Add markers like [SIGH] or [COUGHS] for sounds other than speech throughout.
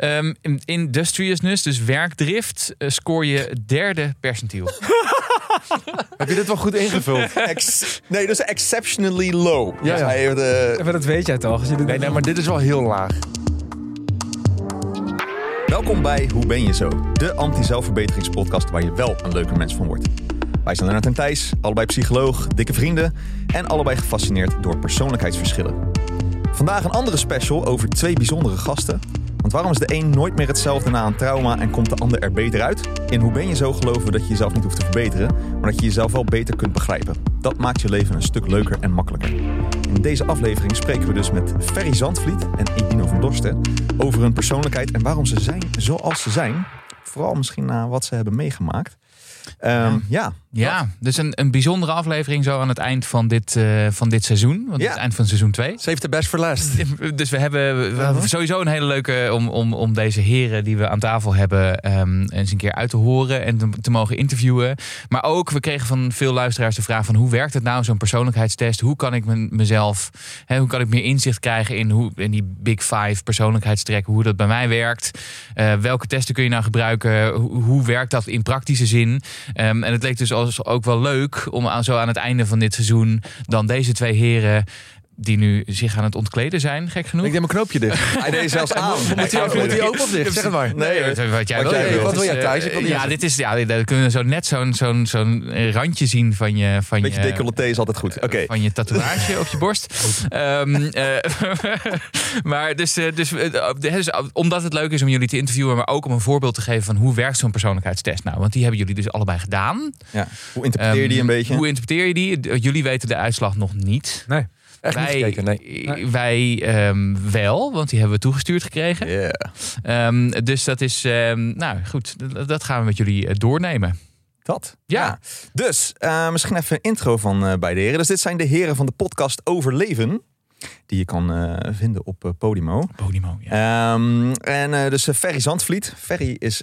Ehm, in industriousness, dus werkdrift, eh, scoor je derde percentiel. [LAUGHS] Heb je dit wel goed ingevuld? [LAUGHS] Ex- nee, dus exceptionally low. Ja, Dus ja. hij heeft, eh, Maar dat weet jij toch? Als je dit Nee, nee, maar dit is wel heel laag. Welkom bij Hoe ben je zo? De anti-zelfverbeteringspodcast waar je wel een leuke mens van wordt. Wij zijn Lennart en Thijs, allebei psycholoog, dikke vrienden en allebei gefascineerd door persoonlijkheidsverschillen. Vandaag een andere special over twee bijzondere gasten. Want waarom is de een nooit meer hetzelfde na een trauma en komt de ander er beter uit? In Hoe ben je zo geloven dat je jezelf niet hoeft te verbeteren, maar dat je jezelf wel beter kunt begrijpen. Dat maakt je leven een stuk leuker en makkelijker. In deze aflevering spreken we dus met Ferry Zandvliet en Edino van Dorsten over hun persoonlijkheid en waarom ze zijn zoals ze zijn. Vooral misschien na wat ze hebben meegemaakt. Ehm, ja. Ja, dus een, een bijzondere aflevering zo aan het eind van dit, eh, van dit seizoen. Want het Ja. is het eind van seizoen 2. Save the best for last. [LAUGHS] Dus we hebben, we sowieso een hele leuke om, om, om deze heren die we aan tafel hebben ehm, eens een keer uit te horen en te, te mogen interviewen. Maar ook, we kregen van veel luisteraars de vraag van hoe werkt het nou, zo'n persoonlijkheidstest? Hoe kan ik me- mezelf, hè, hoe kan ik meer inzicht krijgen in, hoe, in die big five persoonlijkheidstrekken, hoe dat bij mij werkt? Eh, welke testen kun je nou gebruiken? Hoe, hoe werkt dat in praktische zin? Ehm, en het leek dus als, ook wel leuk om aan, zo aan het einde van dit seizoen dan deze twee heren die nu zich aan het ontkleden zijn, gek genoeg. Ik neem een knoopje dicht. [LAUGHS] Hij deed zelfs aan. Moet hij moet hij open of dicht? Zeg het maar. Nee, wat, wat jij Wat wil. jij. Wat wil jij, eh, niet ja, dit is, ja, dan kunnen we zo net zo'n zo'n zo'n randje zien van je, van Beetje je, decolleté is altijd goed. Oké. van je tatoeage op je borst. Ehm, eh, [LAUGHS] maar dus, eh, dus, eh, dus, eh, omdat het leuk is om jullie te interviewen, maar ook om een voorbeeld te geven van hoe werkt zo'n persoonlijkheidstest nou? Want die hebben jullie dus allebei gedaan. Ja. Hoe interpreteer je die een Ehm, beetje? Hoe interpreteer je die? Jullie weten de uitslag nog niet. Nee. Echt niet wij gekeken, nee. wij ehm, wel, want die hebben we toegestuurd gekregen. Yeah. Ehm, dus dat is, ehm, nou goed, dat- dat gaan we met jullie eh, doornemen. Dat. Ja. Dus eh, misschien even een intro van eh beide heren. Dus dit zijn de heren van de podcast Overleven. Die je kan eh, vinden op eh, Podimo. Podimo, ja. Ehm, en eh, dus Ferry Zandvliet. Ferry is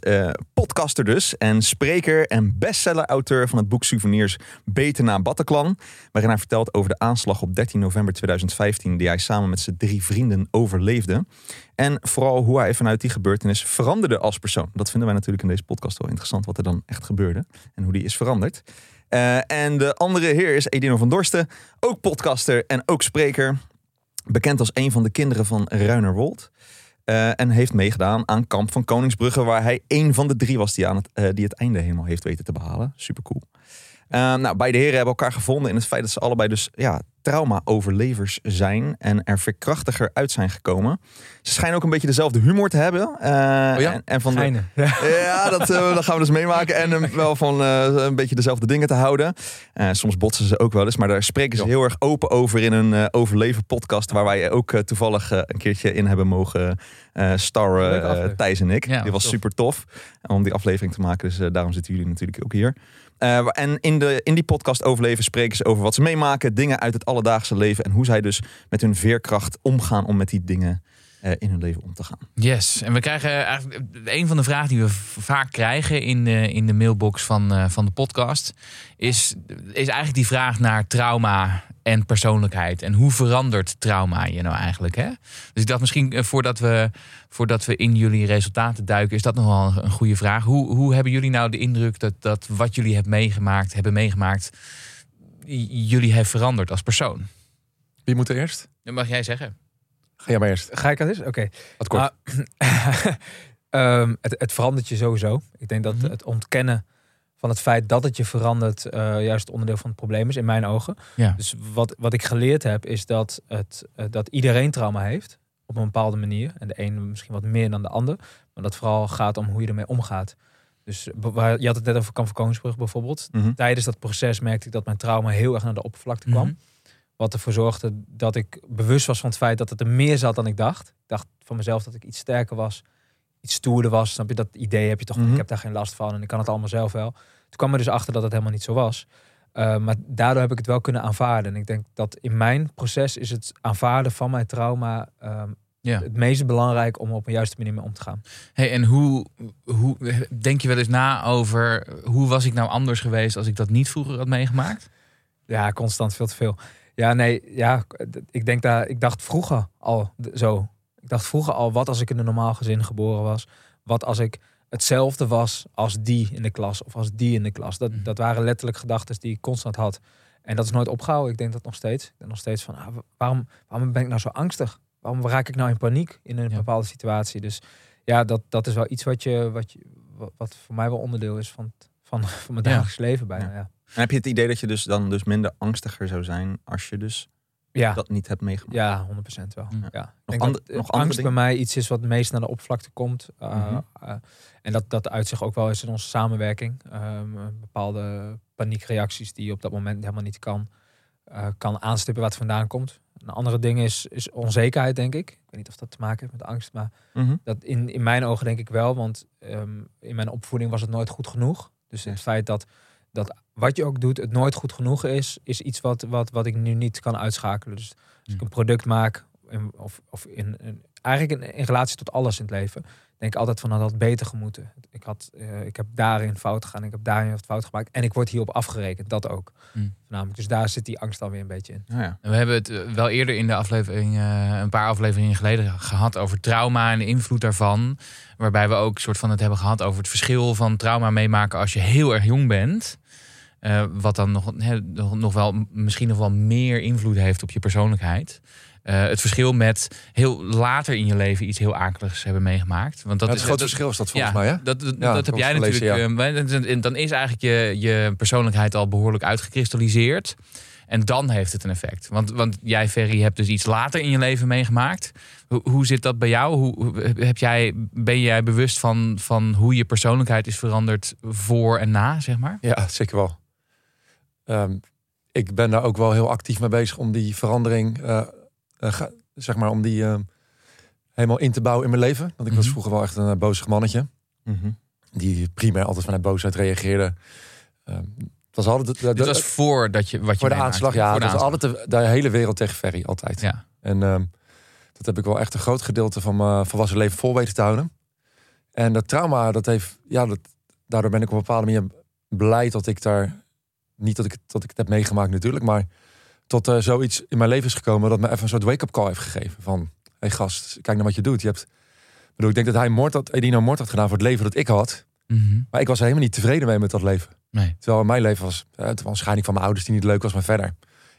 podcaster dus. En spreker en bestseller-auteur van het boek Souvenirs Beter na Bataclan. Waarin hij vertelt over de aanslag op 13 november 2015. Die hij samen met zijn drie vrienden overleefde. En vooral hoe hij vanuit die gebeurtenis veranderde als persoon. Dat vinden wij natuurlijk in deze podcast wel interessant. Wat er dan echt gebeurde. En hoe die is veranderd. En de andere heer is Edino van Dorsten. Ook podcaster en ook spreker. Bekend als een van de kinderen van Ruinerwold. Eh, en heeft meegedaan aan Kamp van Koningsbrugge. Waar hij één van de drie was die, aan het, eh, die het einde helemaal heeft weten te behalen. Super cool. Nou, beide heren hebben elkaar gevonden in het feit dat ze allebei dus ja, trauma-overlevers zijn. En er verkrachtiger uit zijn gekomen. Ze schijnen ook een beetje dezelfde humor te hebben. eh, ja? en, en van de. [LAUGHS] Ja. ja, dat, eh, dat gaan we dus meemaken. En eh, wel van eh, een beetje dezelfde dingen te houden. Eh, soms botsen ze ook wel eens. Maar daar spreken ze heel erg open over in een eh, overleven podcast. Waar wij ook eh, toevallig eh, een keertje in hebben mogen eh starren. Eh. Thijs en ik. Ja, Die was tof. super tof. Om die aflevering te maken. Dus eh, daarom zitten jullie natuurlijk ook hier. Eh, en in, de, in die podcast Overleven spreken ze over wat ze meemaken. Dingen uit het alledaagse leven. En hoe zij dus met hun veerkracht omgaan om met die dingen in hun leven om te gaan. Yes, en we krijgen eigenlijk een van de vragen die we vaak krijgen in de, in de mailbox van, eh, van de podcast, is, is eigenlijk die vraag naar trauma en persoonlijkheid. En hoe verandert trauma je nou eigenlijk? Hè? Dus ik dacht misschien eh, voordat we, voordat we in jullie resultaten duiken, is dat nog wel een, een goede vraag. Hoe, hoe hebben jullie nou de indruk dat, dat wat jullie hebben meegemaakt, hebben meegemaakt, jullie heeft veranderd als persoon? Wie moet er eerst? Dat mag jij zeggen. Ga jij maar eerst. Ga ik dat eens? Oké. Wat kort. Ah, [CLEARS THROAT] ehm, het, het verandert je sowieso. Ik denk dat Mhm. het ontkennen van het feit dat het je verandert, eh, juist onderdeel van het probleem is, in mijn ogen. Ja. Dus wat, wat ik geleerd heb, is dat, het, eh, dat iedereen trauma heeft. Op een bepaalde manier. En de een misschien wat meer dan de ander. Maar dat vooral gaat om hoe je ermee omgaat. Dus waar- je had het net over Kamp van Koningsbrug bijvoorbeeld. Mhm. Tijdens dat proces merkte ik dat mijn trauma heel erg naar de oppervlakte kwam. Mhm. Wat ervoor zorgde dat ik bewust was van het feit dat het er meer zat dan ik dacht. Ik dacht van mezelf dat ik iets sterker was, iets stoerder was. Snap je? Dat idee heb je toch, Mhm. ik heb daar geen last van en ik kan het allemaal zelf wel. Toen kwam er dus achter dat het helemaal niet zo was. Uh, maar daardoor heb ik het wel kunnen aanvaarden. En ik denk dat in mijn proces is het aanvaarden van mijn trauma um, Ja. het meest belangrijk om op een juiste manier mee om te gaan. Hey, en hoe, hoe denk je wel eens na over hoe was ik nou anders geweest als ik dat niet vroeger had meegemaakt? Ja, constant veel te veel. Ja, nee, ja, ik denk daar, ik dacht vroeger al zo. Ik dacht vroeger al, wat als ik in een normaal gezin geboren was? Wat als ik hetzelfde was als die in de klas of als die in de klas? Dat, Mhm. dat waren letterlijk gedachten die ik constant had. En dat is nooit opgehouden. Ik denk dat nog steeds. Ik denk nog steeds van, ah, waarom, waarom ben ik nou zo angstig? Waarom raak ik nou in paniek in een Ja. bepaalde situatie? Dus ja, dat, dat is wel iets wat, je, wat, je, wat, voor mij wel onderdeel is van, van, [LAUGHS] van mijn Ja. dagelijks leven bijna. Ja. En heb je het idee dat je dus dan dus minder angstiger zou zijn als je dus Ja. dat niet hebt meegemaakt? Ja, 100% wel. Ja. Ja. Ik Nog denk eh, nog angst bij mij iets is wat het meest naar de oppervlakte komt. Uh, Mhm. uh, en dat, dat uit zich ook wel eens in onze samenwerking. Um, bepaalde paniekreacties die je op dat moment helemaal niet kan, uh, kan aanstippen wat vandaan komt. Een andere ding is, is onzekerheid, denk ik. Ik weet niet of dat te maken heeft met angst, maar Mhm. dat in, in mijn ogen denk ik wel. Want um, in mijn opvoeding was het nooit goed genoeg. Dus het feit dat, dat wat je ook doet, het nooit goed genoeg is, is iets wat, wat, wat ik nu niet kan uitschakelen. Dus als ik een product maak, in, of, of in, in, eigenlijk in, in relatie tot alles in het leven, denk ik altijd van dat had beter gemoeten. Ik, had, uh, ik heb daarin fout gegaan, ik heb daarin wat fout gemaakt en ik word hierop afgerekend, dat ook. Hmm. Namelijk, dus daar zit die angst alweer een beetje in. Ja, ja. We hebben het eh, wel eerder in de aflevering, uh, een paar afleveringen geleden, gehad over trauma en de invloed daarvan. Waarbij we ook soort van het hebben gehad over het verschil van trauma meemaken als je heel erg jong bent. Uh, wat dan nog, he, nog wel misschien nog wel meer invloed heeft op je persoonlijkheid. Uh, het verschil met heel later in je leven iets heel akeligs hebben meegemaakt. Want dat ja, is het grote dat, verschil is dat volgens ja, mij. Hè? Dat, dat, Ja, dat heb jij natuurlijk. Uh, dan is eigenlijk je, je persoonlijkheid al behoorlijk uitgekristalliseerd. En dan heeft het een effect. Want, want jij, Ferry, hebt dus iets later in je leven meegemaakt. Hoe, hoe zit dat bij jou? Hoe, heb jij, ben jij bewust van, van hoe je persoonlijkheid is veranderd voor en na, zeg maar? Ja, zeker wel. Um, ik ben daar ook wel heel actief mee bezig om die verandering, uh, uh, zeg maar, om die uh, helemaal in te bouwen in mijn leven. Want ik mm -hmm. was vroeger wel echt een bozig mannetje. Mm -hmm. Die primair altijd vanuit boosheid reageerde. Um, het was altijd. De, Dit was voordat je wat je voor de aanslag, ja. Voor de aanslag. altijd de, de, hele wereld tegen Ferry, altijd. Ja. En um, dat heb ik wel echt een groot gedeelte van mijn volwassen leven vol weten te houden. En dat trauma, dat heeft, ja, dat, daardoor ben ik op een bepaalde manier blij dat ik daar niet dat ik, dat ik het heb meegemaakt natuurlijk, maar tot uh, zoiets in mijn leven is gekomen dat me even een soort wake-up call heeft gegeven. Van, hé hey gast, kijk naar wat je doet. Je hebt, bedoel, ik denk dat hij moord had, Edino moord had gedaan voor het leven dat ik had. Mm -hmm. Maar ik was er helemaal niet tevreden mee met dat leven. Nee. Terwijl in mijn leven was, uh, het was scheiding van mijn ouders die niet leuk was, maar verder.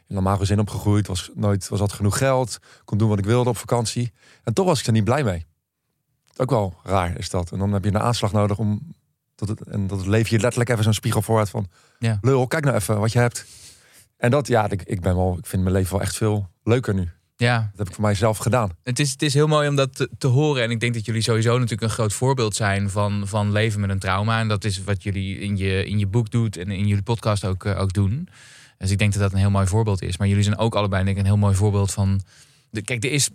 In normaal gezin opgegroeid, was nooit, was had genoeg geld, kon doen wat ik wilde op vakantie. En toch was ik er niet blij mee. Ook wel raar is dat. En dan heb je een aanslag nodig om dat het, en dat leven je letterlijk even zo'n spiegel vooruit van... Ja. Lul, kijk nou even wat je hebt. En dat, ja, ik, ik, ben wel, ik vind mijn leven wel echt veel leuker nu. Ja. Dat heb ik voor mijzelf gedaan. Het is, het is heel mooi om dat te, te, horen. En ik denk dat jullie sowieso natuurlijk een groot voorbeeld zijn van, van leven met een trauma. En dat is wat jullie in je, in je boek doet en in jullie podcast ook, uh, ook doen. Dus ik denk dat dat een heel mooi voorbeeld is. Maar jullie zijn ook allebei denk ik, een heel mooi voorbeeld van... De, kijk, er is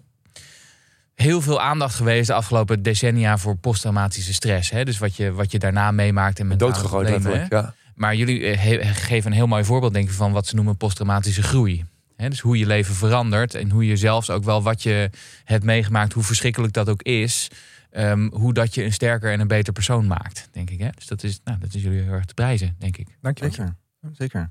heel veel aandacht geweest de afgelopen decennia voor posttraumatische stress. Hè? Dus wat je, wat je daarna meemaakt en met Doodgegooid letterlijk, ja. Maar jullie he, geven een heel mooi voorbeeld denk ik van wat ze noemen posttraumatische groei. He, dus hoe je leven verandert en hoe je zelfs ook wel wat je hebt meegemaakt, hoe verschrikkelijk dat ook is, um, hoe dat je een sterker en een beter persoon maakt, denk ik. Hè? Dus dat is, nou, dat is jullie heel erg te prijzen, denk ik. Dank je. Zeker. Zeker.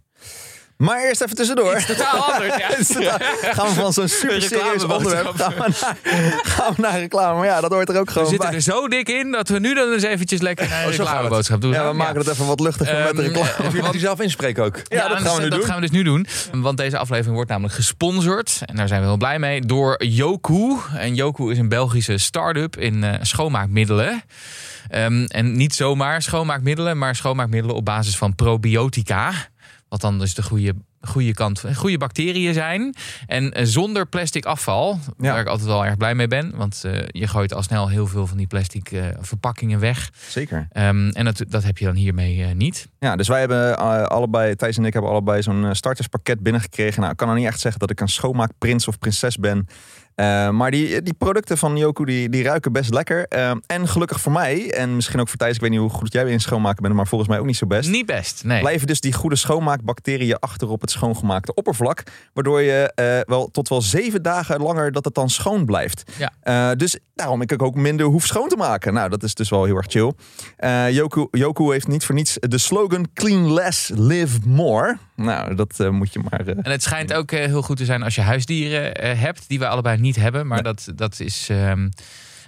Maar eerst even tussendoor. Iets totaal anders, ja. [LAUGHS] totaal, gaan we van zo'n super serieus onderwerp gaan we, naar, gaan we naar reclame. Maar ja, dat hoort er ook gewoon We zitten bij. er zo dik in dat we nu dan eens eventjes lekker naar een reclameboodschap doen. Ja, we maken het even wat luchtiger Ehm, met de reclame. Of jullie die zelf inspreken ook? Ja, dat gaan we nu dat doen. gaan we dus nu doen. Want deze aflevering wordt namelijk gesponsord. En daar zijn we heel blij mee. Door Yoku. En Yoku is een Belgische start-up in uh, schoonmaakmiddelen. Um, en niet zomaar schoonmaakmiddelen, maar schoonmaakmiddelen op basis van probiotica. Wat dan dus de goede, goede kant, goede bacteriën zijn. En uh, zonder plastic afval, Ja. waar ik altijd wel erg blij mee ben. Want uh, je gooit al snel heel veel van die plastic uh, verpakkingen weg. Zeker. Um, en dat, dat heb je dan hiermee uh, niet. Ja, dus wij hebben allebei, Thijs en ik hebben allebei zo'n starterspakket binnengekregen. Nou, ik kan nou niet echt zeggen dat ik een schoonmaakprins of prinses ben. Uh, maar die, die producten van Yoku die, die ruiken best lekker. Uh, en gelukkig voor mij, en misschien ook voor Thijs, ik weet niet hoe goed jij in schoonmaken bent, maar volgens mij ook niet zo best. Niet best, nee. Blijven dus die goede schoonmaakbacteriën achter op het schoongemaakte oppervlak. Waardoor je uh, wel tot wel zeven dagen langer dat het dan schoon blijft. Ja. Dus daarom ik ook minder hoef schoon te maken. Nou, dat is dus wel heel erg chill. Yoku, Yoku heeft niet voor niets de slogan Clean Less, Live More. Nou, dat eh, moet je maar... eh, En het schijnt ook eh, heel goed te zijn als je huisdieren hebt, die we allebei niet hebben. Maar dat, dat is. ehm,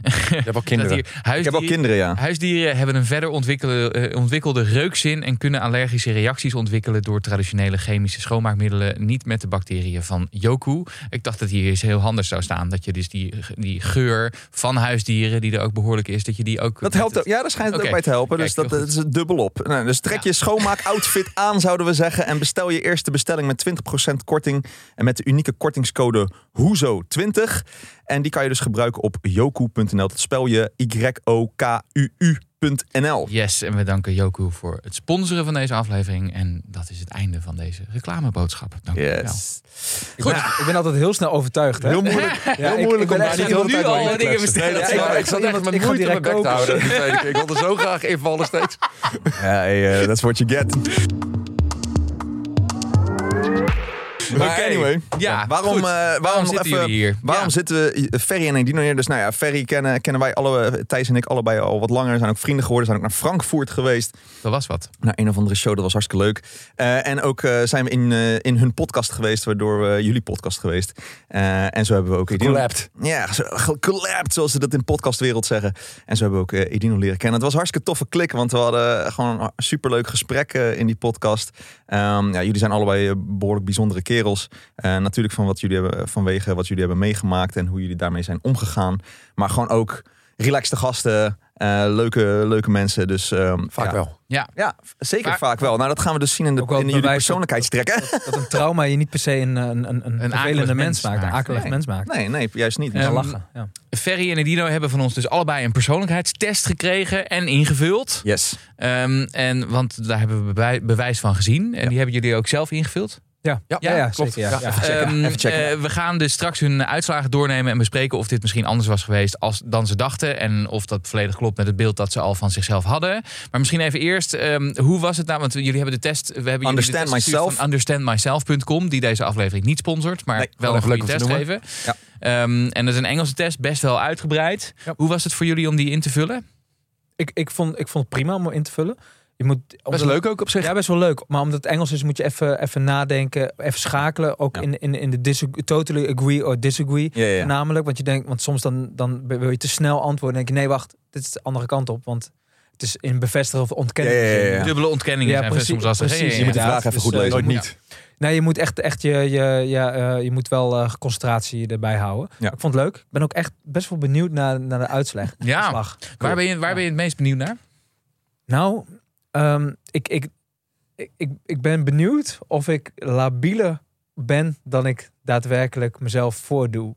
Je hebt ook [LAUGHS] dat kinderen. hier, ik heb ook kinderen, ja. huisdieren hebben een verder ontwikkelde, eh, ontwikkelde reukzin en kunnen allergische reacties ontwikkelen door traditionele chemische schoonmaakmiddelen, niet met de bacteriën van Yoku. Ik dacht dat hier eens heel handig zou staan. Dat je dus die, die geur van huisdieren, die er ook behoorlijk is, dat je die ook. Dat helpt, ook- ja, daar schijnt het ook bij te helpen. Kijk, dus dat, dat is dubbel op. Nou, dus trek Ja. je schoonmaak-outfit [LAUGHS] aan, zouden we zeggen. En bestel je eerste bestelling met 20% korting. En met de unieke kortingscode HOEZO20. En die kan je dus gebruiken op Dat spel je Y-O-K-U-U.nl. Yes, en we danken Yoku voor het sponsoren van deze aflevering. En dat is het einde van deze reclameboodschap. Dank u wel. Yes. Goed. Ik ben altijd heel snel overtuigd. Hè? Heel moeilijk, Ja, heel ik- moeilijk ik om daar niet heel nu al dingen bestellen. Ja, ik- zat echt ga moeite mijn direct bek te houden. [LAUGHS] Ik wilde zo graag invallen steeds. Ja, hey, eh, that's what you get. Maar anyway. Ja, waarom, eh, waarom, Waarom zitten even- jullie hier? Waarom Ja. zitten we Ferry en Edino hier? Dus nou ja, Ferry kennen, kennen wij alle, Thijs en ik allebei al wat langer. Zijn ook vrienden geworden. Zijn ook naar Frankfurt geweest. Dat was wat. Naar een of andere show, dat was hartstikke leuk. Eh, en ook eh, zijn we in, in hun podcast geweest, waardoor we jullie podcast geweest. En zo hebben we ook. Collaped. Ja, gecollapt, zoals ze dat in podcastwereld zeggen. En zo hebben we ook Edino leren kennen. Het was hartstikke toffe klik, want we hadden gewoon een superleuk gesprek in die podcast. Ehm, ja, jullie zijn allebei eh, behoorlijk bijzondere kerels. Eh, natuurlijk van wat jullie hebben, vanwege wat jullie hebben meegemaakt en hoe jullie daarmee zijn omgegaan. Maar gewoon ook relaxte gasten, eh, leuke, leuke mensen. Dus ehm, Vaak ja. wel. Ja, Ja, zeker Vaak- vaak wel. Nou, dat gaan we dus zien in, de, in jullie bewijs dat- een trauma je niet per se een, een, een, een, akelig vervelende mens mens maakt. Een akelig Nee. mens maakt. Nee, nee, juist niet. Ehm, lachen. Ja. Ferry en Edino hebben van ons dus allebei een persoonlijkheidstest gekregen en ingevuld. Yes. Ehm, en, want daar hebben we bewij- bewijs van gezien. En Ja. die hebben jullie ook zelf ingevuld. Ja, ja, Ja, ja, klopt. zeker. Ja, even checken. Ehm, even checken. eh, we gaan dus straks hun uitslagen doornemen en bespreken of dit misschien anders was geweest als, dan ze dachten. En of dat volledig klopt met het beeld dat ze al van zichzelf hadden. Maar misschien even eerst, ehm, hoe was het nou? Want jullie hebben de test. We hebben jullie de Understand test gestuurd Myself. van understandmyself.com, die deze aflevering niet sponsort, maar Nee, wel een goede om test te geven. Ja. Ehm, en dat is een Engelse test, best wel uitgebreid. Ja. Hoe was het voor jullie om die in te vullen? Ik, ik, vond, ik vond het prima om in te vullen. Je moet, Best leuk ook op zich. Ja, best wel leuk. Maar omdat het Engels is, moet je even, even nadenken, even schakelen. Ook Ja. in, in, in de disagree, totally agree or disagree. Ja, ja. Namelijk, want je denkt, want soms dan, dan wil je te snel antwoorden. Dan denk je, nee, wacht, dit is de andere kant op. Want het is in bevestigen of ontkennen. Ja, ja, ja, ja. Dubbele ontkenningen Ja, zijn precies, soms lastig. precies. Ja, ja, Je moet de ja. vraag even dus, goed eh, lezen. Nooit niet. Nee, je moet echt, echt je, je, ja, eh, je moet wel eh, concentratie erbij houden. Ja. Ik vond het leuk. Ik ben ook echt best wel benieuwd naar, naar de uitslag. Ja. Waar, ben je, waar ben je het meest benieuwd naar? Nou, ehm, ik, ik, ik, ik, ben benieuwd of ik labieler ben dan ik daadwerkelijk mezelf voordoe.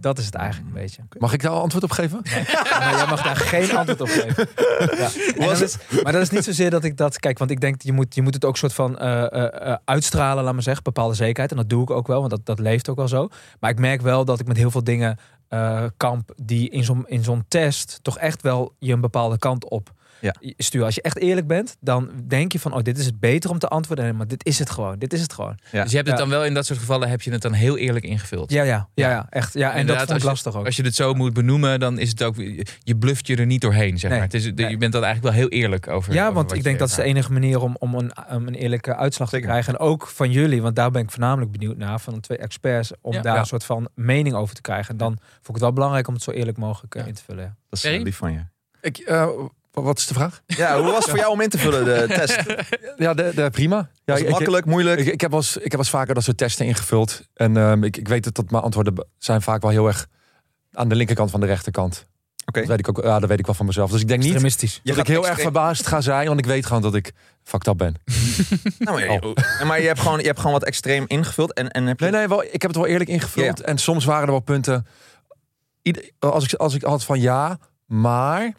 Dat is het eigenlijk een beetje. Mag ik daar antwoord op geven? [LAUGHS] Maar jij mag daar geen antwoord op geven. Ja. [LAUGHS] En dat is, maar dat is niet zozeer dat ik dat... Kijk, want ik denk, je moet, je moet het ook soort van eh, eh, eh, uitstralen, laat maar zeggen. Bepaalde zekerheid. En dat doe ik ook wel, want dat, dat leeft ook wel zo. Maar ik merk wel dat ik met heel veel dingen eh, kamp... die in zo'n in zo'n test toch echt wel je een bepaalde kant op Ja. sturen. Als je echt eerlijk bent, dan denk je van... oh, dit is het beter om te antwoorden. Maar dit is het gewoon. Dit is het gewoon. Ja. Dus je hebt het dan wel in dat soort gevallen heb je het dan heel eerlijk ingevuld. Ja, ja, ja, ja echt. Ja, en Inderdaad, dat als lastig ook. Als je het zo moet benoemen, dan is het ook. Je bluft je er niet doorheen, zeg Nee, maar. Het is, nee. Je bent dan eigenlijk wel heel eerlijk over. Ja, over want ik denk dat is de enige manier om, om een, om een eerlijke uitslag Zeker. te krijgen. En ook van jullie, want daar ben ik voornamelijk benieuwd naar. Van de twee experts, om Ja. daar Ja. een soort van mening over te krijgen. En dan vond ik het wel belangrijk om het zo eerlijk mogelijk eh, Ja. in te vullen. Dat is lief van je. Ik, eh, wat is de vraag? Ja, hoe was het voor jou om in te vullen, de [LAUGHS] test? Ja, de, de, prima. Ja, Was het ik- makkelijk, moeilijk? Ik, ik, heb wel eens, ik heb wel eens vaker dat soort testen ingevuld. En ehm, ik, ik weet dat, dat mijn antwoorden zijn vaak wel heel erg aan de linkerkant van de rechterkant. Oké. Dat weet ik ook. Ja, dat weet ik wel van mezelf. Dus ik denk niet dat gaat ik heel erg verbaasd ga zijn, want ik weet gewoon dat ik fucked up ben. [LAUGHS] Nou, maar, je, maar je, hebt gewoon, je hebt gewoon wat extreem ingevuld. En, en heb je... Nee, nee, wel, ik heb het wel eerlijk ingevuld. En soms waren er wel punten. ieder- als, ik, als ik had van ja, maar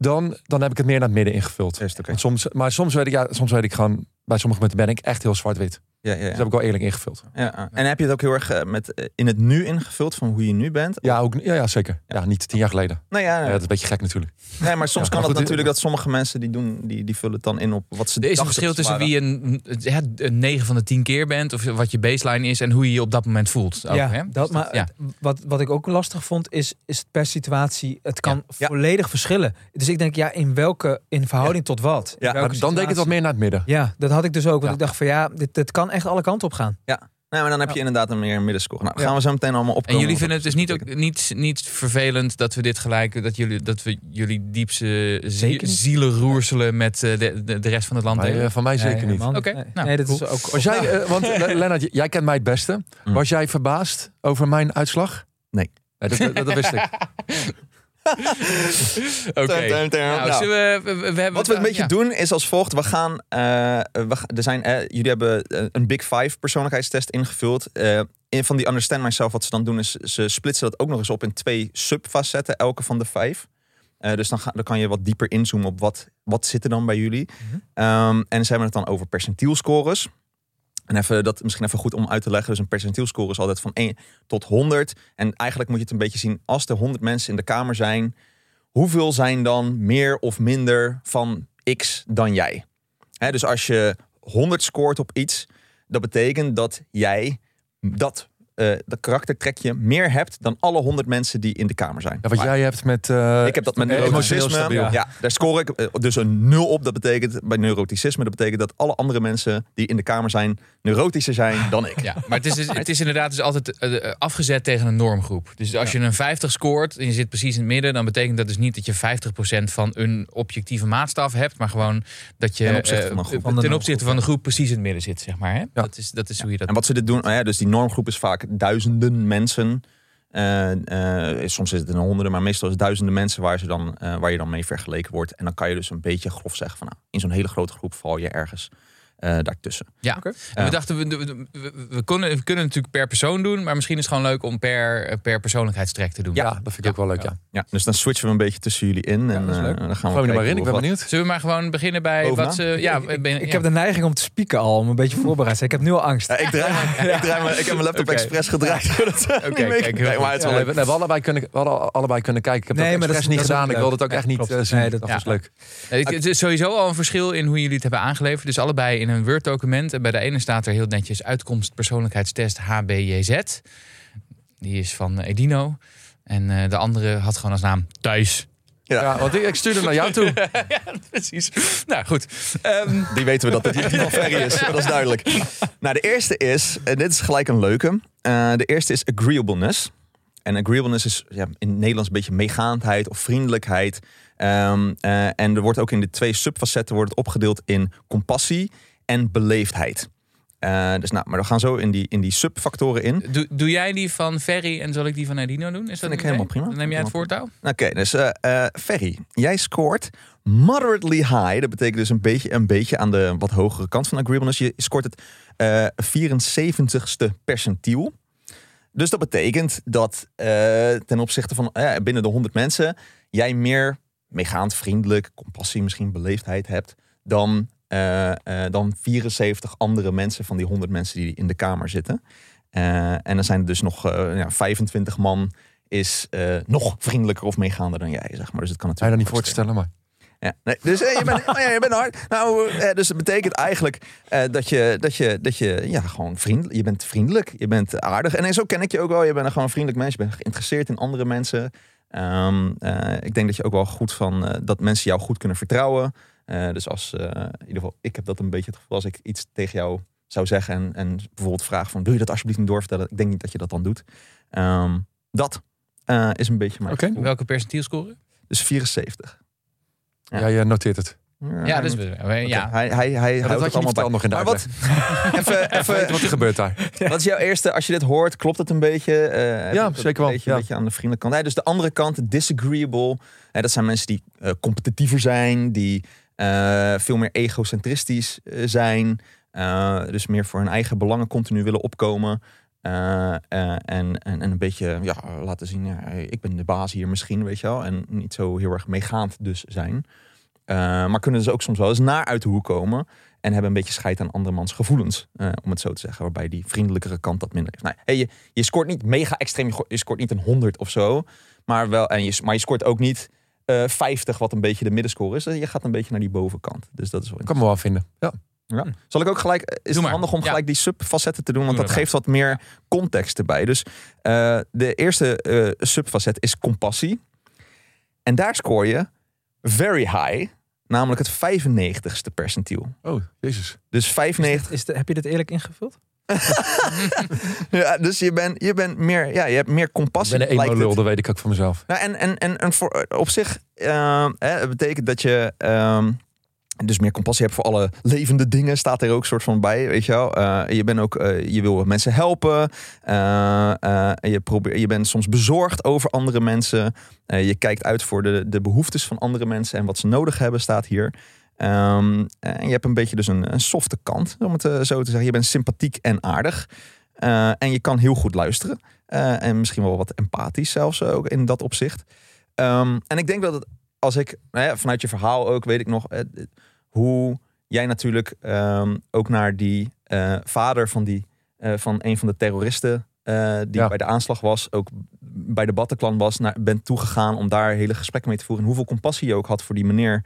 dan, dan heb ik het meer naar het midden ingevuld. Soms, maar soms weet ik, ja, soms weet ik gewoon, bij sommige punten ben ik echt heel zwart-wit. Ja, ja, Dus heb ik wel eerlijk ingevuld. Ja, En heb je het ook heel erg eh, met, eh, in het nu ingevuld van hoe je nu bent? Ja, ook, ja, ja zeker. Ja, niet tien jaar geleden. Nou ja, Ja, dat is een beetje gek natuurlijk. nee, maar soms Ja, kan het natuurlijk dat sommige mensen die doen, die, die vullen het dan in op wat ze Er is een verschil tussen wie een, ja, een 9 van de 10 keer bent, of wat je baseline is, en hoe je je op dat moment voelt. Ook, ja, hè? dat, Dus maar wat, wat ik ook lastig vond, is, is het per situatie. Het kan Ja. volledig verschillen. Dus ik denk, ja, in welke, in verhouding tot wat? Ja, dan denk ik het wat meer naar het midden. Ja, dat had ik dus ook. Want Ja. ik dacht van ja, dit, dit kan echt alle kanten op gaan. Nee, maar dan heb je inderdaad een meer middenscore. Nou, Ja. gaan we zo meteen allemaal En opkomen. jullie vinden het dus niet, ook, niet, niet vervelend dat we dit gelijk, dat, jullie, dat we jullie diepste Zeker zielen roerselen met eh, de, de, de rest van het land eh, van mij zeker Nee, niet. Oké, Nee, nou, nee, dat is ook. Was jij, eh, want Le- Lennart, jij kent mij het beste. Mm. Was jij verbaasd over mijn uitslag? Nee. dat, dat, dat wist ik. [LAUGHS] Oké. Tum. Nou, Nou. we, we, Wat we een beetje ja. doen is als volgt. We gaan, eh, we, er zijn, eh, jullie hebben eh, een Big Five persoonlijkheidstest ingevuld. Eh, in van die Understand Myself, wat ze dan doen, is ze splitsen dat ook nog eens op in twee subfacetten, elke van de vijf. Eh, dus dan, ga, dan kan je wat dieper inzoomen op wat, wat zit er dan bij jullie. Ehm, en ze hebben het dan over percentielscores. En even, dat misschien even goed om uit te leggen. Dus een percentielscore is altijd van 1 tot 100. En eigenlijk moet je het een beetje zien als er 100 mensen in de kamer zijn. Hoeveel zijn dan meer of minder van X dan jij? Dus als je 100 scoort op iets, dat betekent dat jij dat, eh dat karaktertrekje meer hebt dan alle 100 mensen die in de kamer zijn. Ja, wat jij hebt met... eh, Ik heb dat met eh, neuroticisme. stabiel. Ja. daar score ik dus een nul op. Dat betekent bij neuroticisme, dat betekent dat alle andere mensen die in de kamer zijn, neurotischer zijn [LAUGHS] dan ik. Ja, maar het is, dus- het is inderdaad dus altijd afgezet tegen een normgroep. Dus als je een 50 scoort en je zit precies in het midden, dan betekent dat dus niet dat je 50% van een objectieve maatstaf hebt, maar gewoon dat je Ten opzichte van groep. De ten opzichte normgroep, van de groep precies in het midden zit, zeg maar. Hè? Dat, is, dat is hoe je dat. En wat ze dit doen, oh ja, dus die normgroep is vaak duizenden mensen. Eh, eh, soms is het in de honderden, maar meestal is het duizenden mensen waar, ze dan, eh, waar je dan mee vergeleken wordt. En dan kan je dus een beetje grof zeggen van nou, in zo'n hele grote groep val je ergens eh, daartussen. Ja. Oké. En we dachten, we, we, we- we kunnen, we kunnen natuurlijk per persoon doen, maar misschien is het gewoon leuk om per, per persoonlijkheidstrek te doen. Ja, dat vind ik ook wel leuk, ja. Ja, dus dan switchen we een beetje tussen jullie in. en dat is eh, leuk. dan gaan we me er maar in, ik ben benieuwd. Zullen we maar gewoon beginnen bij Bovenaan? wat ze. Ja, ik, ben- ik heb de neiging om te spieken al, om een beetje voorbereid te zijn. Ik heb nu al angst. Ja, ik, draai, mijn- ik, draai ik heb mijn laptop Oké. expres gedraaid. we [LAUGHS] niet mee- kijk, Nee, maar het is wel we, leuk. nee, we, allebei kunnen, we hadden allebei kunnen kijken. Ik heb Nee, dat maar dat expres is- niet gedaan. Ik wilde het ook echt niet eh, zien. Nee, dat was leuk. Nee, Het is sowieso al een verschil in hoe jullie het hebben aangeleverd. Dus allebei in een Word-document. En bij de ene staat er heel netjes uitkomst persoonlijkheidstest HBJZ. Die is van eh, Edino. En eh, de andere had gewoon als naam Thuis. Ja. Ja, want ik, ik stuurde naar jou toe. [LAUGHS] Precies. Nou goed. Ehm, Die weten we dat het die van Ferry is. Dat is duidelijk. Nou, de eerste is, en dit is gelijk een leuke. Eh, de eerste is agreeableness. En agreeableness is ja, in het Nederlands een beetje meegaandheid of vriendelijkheid. Ehm, eh, en er wordt ook in de twee subfacetten wordt het opgedeeld in compassie en beleefdheid. Eh, dus nou, maar we gaan zo in die, in die subfactoren in. doe, doe jij die van Ferry en zal ik die van Edino doen? Is dat Vind ik helemaal prima. Dan neem jij het voortouw? Oké, dus eh, Ferry, jij scoort moderately high. Dat betekent dus een beetje, een beetje aan de wat hogere kant van agreeableness. Je scoort het eh 74ste percentiel. Dus dat betekent dat ten opzichte van binnen de 100 mensen... jij meer meegaand, vriendelijk, compassie, misschien beleefdheid hebt... dan, eh, dan 74 andere mensen van die 100 mensen die in de kamer zitten. Eh, en dan zijn er dus nog ja, 25 man is nog vriendelijker of meegaander dan jij, zeg maar. Dus het kan natuurlijk dat niet ook voor te stellen, maar... ja, nee, dus je, bent, oh ja, je bent hard. Nou, dus het betekent eigenlijk dat je, dat je, dat je ja, gewoon vriendelijk, je bent vriendelijk, je bent aardig. En zo ken ik je ook wel. Je bent een gewoon vriendelijk mens. Je bent geïnteresseerd in andere mensen. Ehm, eh, ik denk dat je ook wel goed van dat mensen jou goed kunnen vertrouwen. Eh, dus als eh, in ieder geval, ik heb dat een beetje het gevoel als ik iets tegen jou zou zeggen en, en bijvoorbeeld vraag van, wil je dat alsjeblieft niet doorvertellen? Ik denk niet dat je dat dan doet. Ehm, dat eh, is een beetje mijn Oké. gevoel. Welke percentielscore? Dus 74. Ja. Ja, je noteert het. Ja, dus Oké, ja. Hij, hij, hij Ja, houdt het allemaal bij. nog in de Maar wat, [LAUGHS] even, Even wat er gebeurt daar. [LAUGHS] wat is jouw eerste, als je dit hoort, klopt het een beetje? Eh, Ja, zeker wel, Een beetje, ja. een beetje aan de vriendelijke kant. Dus de andere kant, disagreeable. Dat zijn mensen die eh, competitiever zijn, die eh, veel meer egocentristisch eh, zijn. Eh, dus meer voor hun eigen belangen continu willen opkomen. En, en, en een beetje ja, laten zien, ja, ik ben de baas hier misschien, weet je wel. En niet zo heel erg meegaand dus zijn. Maar kunnen dus ook soms wel eens naar uit de hoek komen. En hebben een beetje scheid aan andermans gevoelens. om het zo te zeggen. Waarbij die vriendelijkere kant dat minder heeft. Nou, je, je scoort niet mega extreem. Je scoort niet een 100 of zo. Maar, wel, en je, maar je scoort ook niet eh 50, wat een beetje de middenscore is. Je gaat een beetje naar die bovenkant. Dus dat is wel kan me wel vinden. Ja. ja. Zal ik ook gelijk, is het handig om Ja. gelijk die subfacetten te doen? Want Doe dat geeft wat meer context erbij. Dus eh, de eerste eh, subfacet is compassie. En daar scoor je very high. Namelijk het 95ste percentiel. Oh, jezus. Dus 95. Is de, heb je dit eerlijk ingevuld? [LAUGHS] Ja, dus je bent, je bent meer, ja, je hebt meer Ik compassie. ben een emo-lul, dat weet ik ook van mezelf. Nou, en, en, en, en voor, op zich eh, hè, het betekent dat je ehm, dus meer compassie hebt voor alle levende dingen. Staat er ook soort van bij, weet je wel. Eh, je, bent ook, eh, je wil mensen helpen. Eh, je, probeert, je bent soms bezorgd over andere mensen. Je kijkt uit voor de, de behoeftes van andere mensen en wat ze nodig hebben, staat hier. Ehm, en je hebt een beetje dus een, een softe kant, om het eh, zo te zeggen. Je bent sympathiek en aardig. Eh, en je kan heel goed luisteren. Eh, en misschien wel wat empathisch zelfs ook in dat opzicht. Ehm, en ik denk dat het, als ik, nou ja, vanuit je verhaal ook, weet ik nog, eh, hoe jij natuurlijk ehm, ook naar die vader van, die, van een van de terroristen die Ja. bij de aanslag was, ook bij de Bataclan was, naar, bent toegegaan om daar hele gesprekken mee te voeren. En hoeveel compassie je ook had voor die meneer,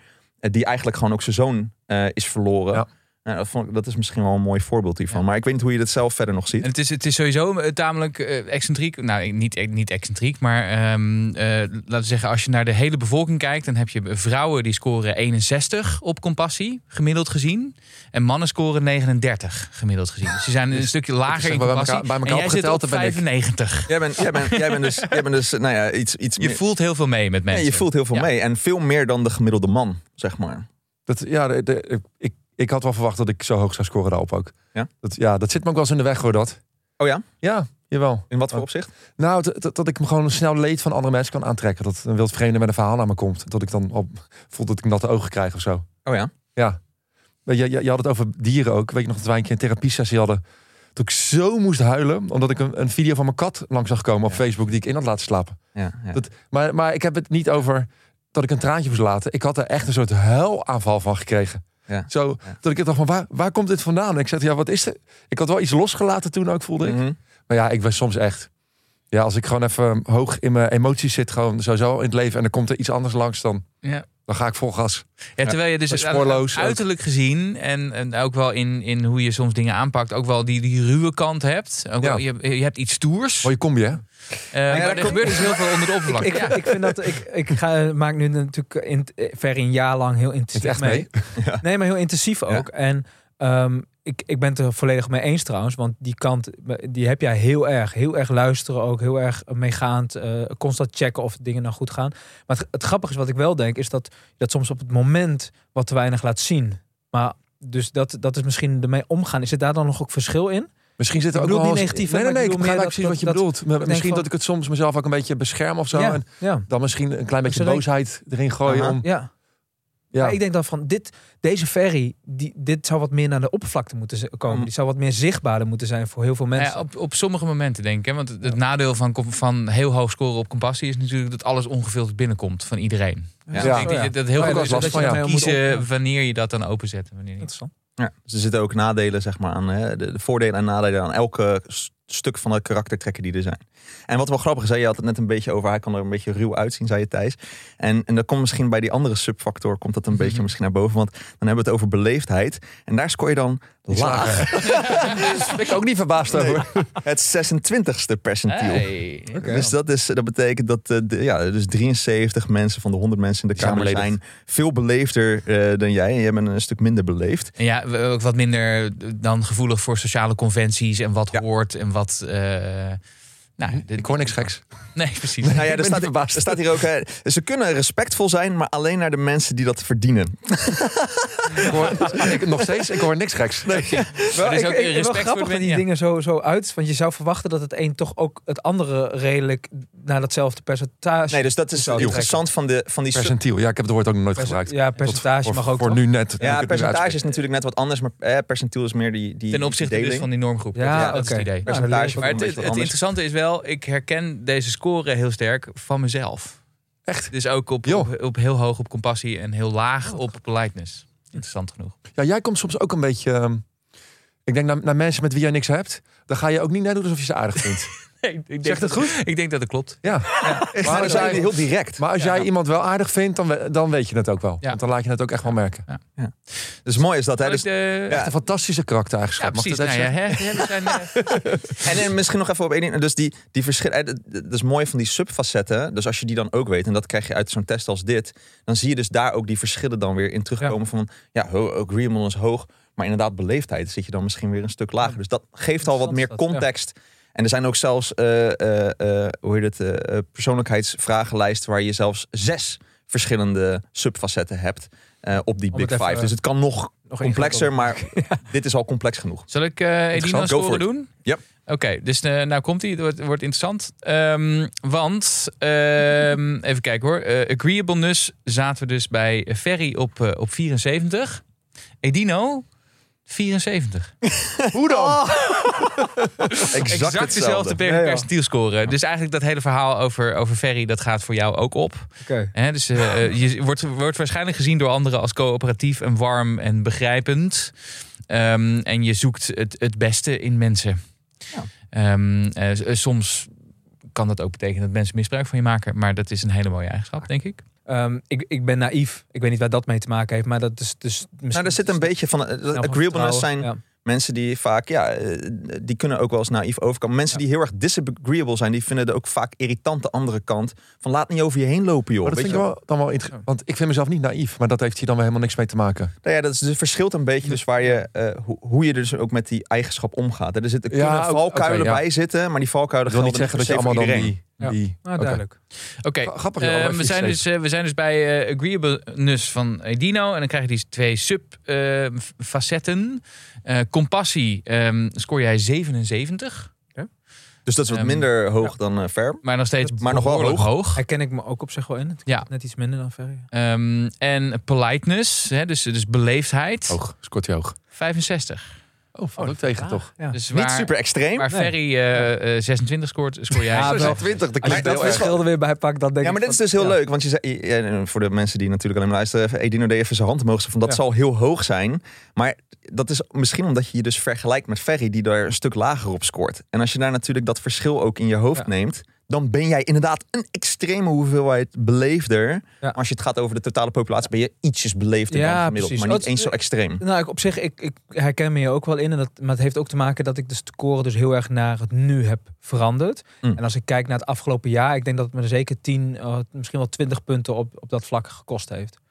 die eigenlijk gewoon ook zijn zoon eh, is verloren. Nou, dat, vond ik- dat is misschien wel een mooi voorbeeld hiervan. Ja. Maar ik weet niet hoe je dat zelf verder nog ziet. En het is, het is sowieso eh, tamelijk eh, excentriek. Nou, niet, niet excentriek, maar ehm, eh, laten we zeggen, als je naar de hele bevolking kijkt, dan heb je vrouwen die scoren 61 op compassie, gemiddeld gezien. En mannen scoren 39, gemiddeld gezien. Dus ze zijn een stukje lager in maar bij compassie. elkaar- bij elkaar en jij zit opgeteld, op dan ben ik- 95. Jij bent, jij bent, jij bent dus, [LAUGHS] jij bent dus nou ja, iets, iets Je meer- voelt heel veel mee met mensen. je voelt heel veel Ja. mee. En veel meer dan de gemiddelde man, zeg maar. Dat, ja, de, de- ik, ik had wel verwacht dat ik zo hoog zou scoren daarop ook. Ja? Dat, ja, dat zit me ook wel eens in de weg hoor, dat. Oh ja? Ja, jawel. In wat voor Oh. opzicht? Nou, dat, ik me gewoon snel leed van andere mensen kan aantrekken. Dat een wild vreemde met een verhaal naar me komt. Dat ik dan op, voel dat ik natte ogen krijg of zo. Oh ja? Ja. Weet Je, je, je had het over dieren ook. Weet je nog dat wij een keer een therapiesessie hadden. Dat ik zo moest huilen. Omdat ik een, een video van mijn kat langs zag komen op Ja. Facebook. Die ik in had laten slapen. Ja, ja. Dat, maar, maar ik heb het niet over dat ik een traantje moest laten. Ik had er echt een soort huilaanval van gekregen. Ja. Zo, Ja. dat ik dacht van, waar, waar komt dit vandaan? En ik zei, ja, wat is er? Ik had wel iets losgelaten toen ook, voelde ik. Mhm. Maar ja, ik ben soms echt... Ja, als ik gewoon even hoog in mijn emoties zit, gewoon sowieso in het leven... en er komt er iets anders langs, dan, Ja. dan ga ik vol gas. Ja, terwijl je dus aan- spoorloos ook. uiterlijk gezien en, en ook wel in, in hoe je soms dingen aanpakt, ook wel die, die ruwe kant hebt. Ook Ja. wel, je, je hebt iets stoers. Mooie combi, hè? Eh, daar maar er komt- gebeurt dus heel veel onder de oppervlakte. ik, Ja. ik vind dat ik, ik ga, maak nu natuurlijk in, ver een jaar lang heel intensief echt mee. mee? [LAUGHS] Nee, maar heel intensief ook. En ehm, ik, ik ben het er volledig mee eens trouwens. Want die kant, die heb jij heel erg. Heel erg luisteren ook. Heel erg meegaand. eh, constant checken of dingen nou goed gaan. Maar het, het grappige is wat ik wel denk. Is dat je dat soms op het moment wat te weinig laat zien. Maar dus dat, dat is misschien ermee omgaan. Is er daar dan nog ook verschil in? Misschien zit er ook wel niet eens- negatief, Nee, nee, maar nee. ik begrijp meer precies dat- wat je dat- bedoelt. Misschien van- dat ik het soms mezelf ook een beetje bescherm of zo. ja, En ja, dan misschien een klein beetje boosheid erin gooien. Om, ja. ja. Maar ik denk dan van dit, deze ferry, die, dit zou wat meer naar de oppervlakte moeten komen. Mm. Die zou wat meer zichtbaarder moeten zijn voor heel veel Nou mensen. ja, op, op sommige momenten denk ik. Hè? Want het, nadeel van, van heel hoog scoren op compassie is natuurlijk dat alles ongefilterd binnenkomt van iedereen. Dus Ja. ik denk Oh, dat, heel goed dat je kiezen wanneer je dat dan openzet en wanneer niet. Interessant. Ja, dus er zitten ook nadelen zeg maar, aan hè, de, de voordelen en nadelen aan elke stuk van de karaktertrekken die er zijn. En wat wel grappig is, hè, je had het net een beetje over, hij kan er een beetje ruw uitzien, zei je Thijs. En, en dan komt misschien bij die andere subfactor, komt dat een beetje misschien naar boven, want dan hebben we het over beleefdheid. En daar scoor je dan laag. [LAUGHS] Daar ben ik ook niet verbaasd over. [LAUGHS] Het 26ste percentiel. Hey. Dus dat, is, dat betekent dat eh, de, ja, dus 73 mensen van de 100 mensen in de Die kamer zijn veel beleefder eh, dan jij. En jij bent een stuk minder beleefd. En ja, ook wat minder dan gevoelig voor sociale conventies en wat Ja. hoort en wat. eh, nou, dit- Ik hoor niks geks. [LAUGHS] Nee, precies. Nou ja, er staat, er staat hier ook, hè, ze kunnen respectvol zijn, maar alleen naar de mensen die dat verdienen. [LAUGHS] Ik hoor, ik, nog steeds, ik hoor niks geks. [LAUGHS] Er is ook ik, ik, respect wel voor grappig dat die ja. dingen zo, zo uit. Want je zou verwachten dat het een toch ook het andere redelijk naar datzelfde percentage. Nee, dus dat is interessant van, de, van die... Percentiel. Ja, ik heb het woord ook nog nooit Perce- gebruikt. ja, percentage Tot mag ook. Voor toch? nu net. Ja, nu percentage is natuurlijk net wat anders, maar eh, percentiel is meer die, die Ten opzichte dus van die normgroep. Ja, dat, is oké. het idee. Maar ook het, interessante is wel, ik herken deze score heel sterk van mezelf. Echt? Dus ook op, op, op heel hoog op compassie en heel laag op politeness. Interessant genoeg. Ja, jij komt soms ook een beetje... ik denk naar, naar mensen met wie jij niks hebt. Dan ga je ook niet net doen alsof je ze aardig vindt. [LAUGHS] Nee, ik denk Zegt het goed? Ik denk dat het klopt. Ja. [LAUGHS] Maar Maar als zijn jij, heel direct. maar als jij iemand wel aardig vindt, dan, we- dan weet je het ook wel. Ja. Want dan laat je het ook echt wel merken. Dus mooi is dat. Hè? Dus, de- Ja. Echt een fantastische karaktereigenschap. Ja, Mag precies. dat Nou, ja, hè, zijn, [LAUGHS] eh, en, en misschien nog even op één ding. Dus die, die verschillen. eh, Dat is mooi van die subfacetten. Dus als je die dan ook weet, en dat krijg je uit zo'n test als dit, dan zie je dus daar ook die verschillen dan weer in terugkomen. Van ja, ho- agreeable is hoog. Maar inderdaad, beleefdheid zit je dan misschien weer een stuk lager. Dus dat geeft al wat meer ja. context. En er zijn ook zelfs, eh, eh, eh, hoe heet het, persoonlijkheidsvragenlijsten waar je zelfs zes verschillende subfacetten hebt op die Big Five. Dus het kan nog nog complexer, maar [LAUGHS] dit is al complex genoeg. Zal ik eh Edina Go for score it. doen? Yep. Oké, dus nou komt hij. Het wordt, wordt interessant. Ehm, want, ehm, [LAUGHS] even kijken hoor. Agreeableness zaten we dus bij Ferry op, op 74. Edino, 74. [LAUGHS] Hoe dan? [LAUGHS] Exact, dezelfde per Ja, ja. percentielscore. Dus eigenlijk dat hele verhaal over, over Ferry, dat gaat voor jou ook op. Oké. Hè, dus eh, eh, je wordt, wordt waarschijnlijk gezien door anderen als coöperatief en warm en begrijpend. Ehm, en je zoekt het, het beste in mensen. Ja. Ehm, eh, eh, soms kan dat ook betekenen dat mensen misbruik van je maken. Maar dat is een hele mooie eigenschap, denk ik. Ehm, ik, ik ben naïef. Ik weet niet waar dat mee te maken heeft, maar dat is dus. Nou, er zit een beetje van. van agreeableness zijn vertrouwen. Mensen die vaak, ja, eh, die kunnen ook wel eens naïef overkomen. Mensen die heel erg disagreeable zijn, die vinden er ook vaak irritant de andere kant. Van laat niet over je heen lopen, joh. Maar dat Weet vind ik je wel, dan wel interessant. Want ik vind mezelf niet naïef. Maar dat heeft hier dan weer helemaal niks mee te maken. Nou ja, dat is, dus verschilt een beetje dus waar je, eh, hoe, hoe je dus ook met die eigenschap omgaat. Er zitten Ja, kunnen valkuilen ja. bij zitten, maar die valkuilen wil niet zeggen dat je allemaal dan iedereen. die... die Nou, Oké. duidelijk. Oké, Grappig. eh, we, zijn dus, we zijn dus bij eh, agreeableness van Edino. En dan krijg je die twee sub-facetten. Compassie ehm, scoor jij 77. Dus dat is wat Ehm, minder hoog dan eh ver. Maar nog steeds Maar nog wel behoorlijk hoog. Herken ik me ook op zich wel in. Ja. Net iets minder dan Ferry. Ehm, en politeness, hè, dus, dus beleefdheid, Hoog, scoort hij hoog. 65. Oh, valt ook tegen toch? Ja. Dus Niet super extreem. Nee. Ferry eh, eh, 26 scoort, scoor jij. Ja, [LAUGHS] wel. 20, dat klinkt dat heel erg. verschil er weer bij pakt, dan denk Ja, maar dit is dus heel ja. leuk. Want je zei, voor de mensen die natuurlijk alleen maar luisteren, even Edino deed even zijn hand omhoog. Van dat Ja. zal heel hoog zijn. Maar dat is misschien omdat je je dus vergelijkt met Ferry, die daar een stuk lager op scoort. En als je daar natuurlijk dat verschil ook in je hoofd Ja. neemt, dan ben jij inderdaad een extreme hoeveelheid beleefder. Ja. Maar als je het gaat over de totale populatie, ben je ietsjes beleefder Ja, dan gemiddeld. precies. Maar niet eens zo extreem. Nou, ik, op zich, ik, ik herken me je ook wel in. En dat, maar het heeft ook te maken dat ik de score dus heel erg naar het nu heb veranderd. Mm. En als ik kijk naar het afgelopen jaar, ik denk dat het me zeker 10, eh, misschien wel 20 punten op, op dat vlak gekost heeft.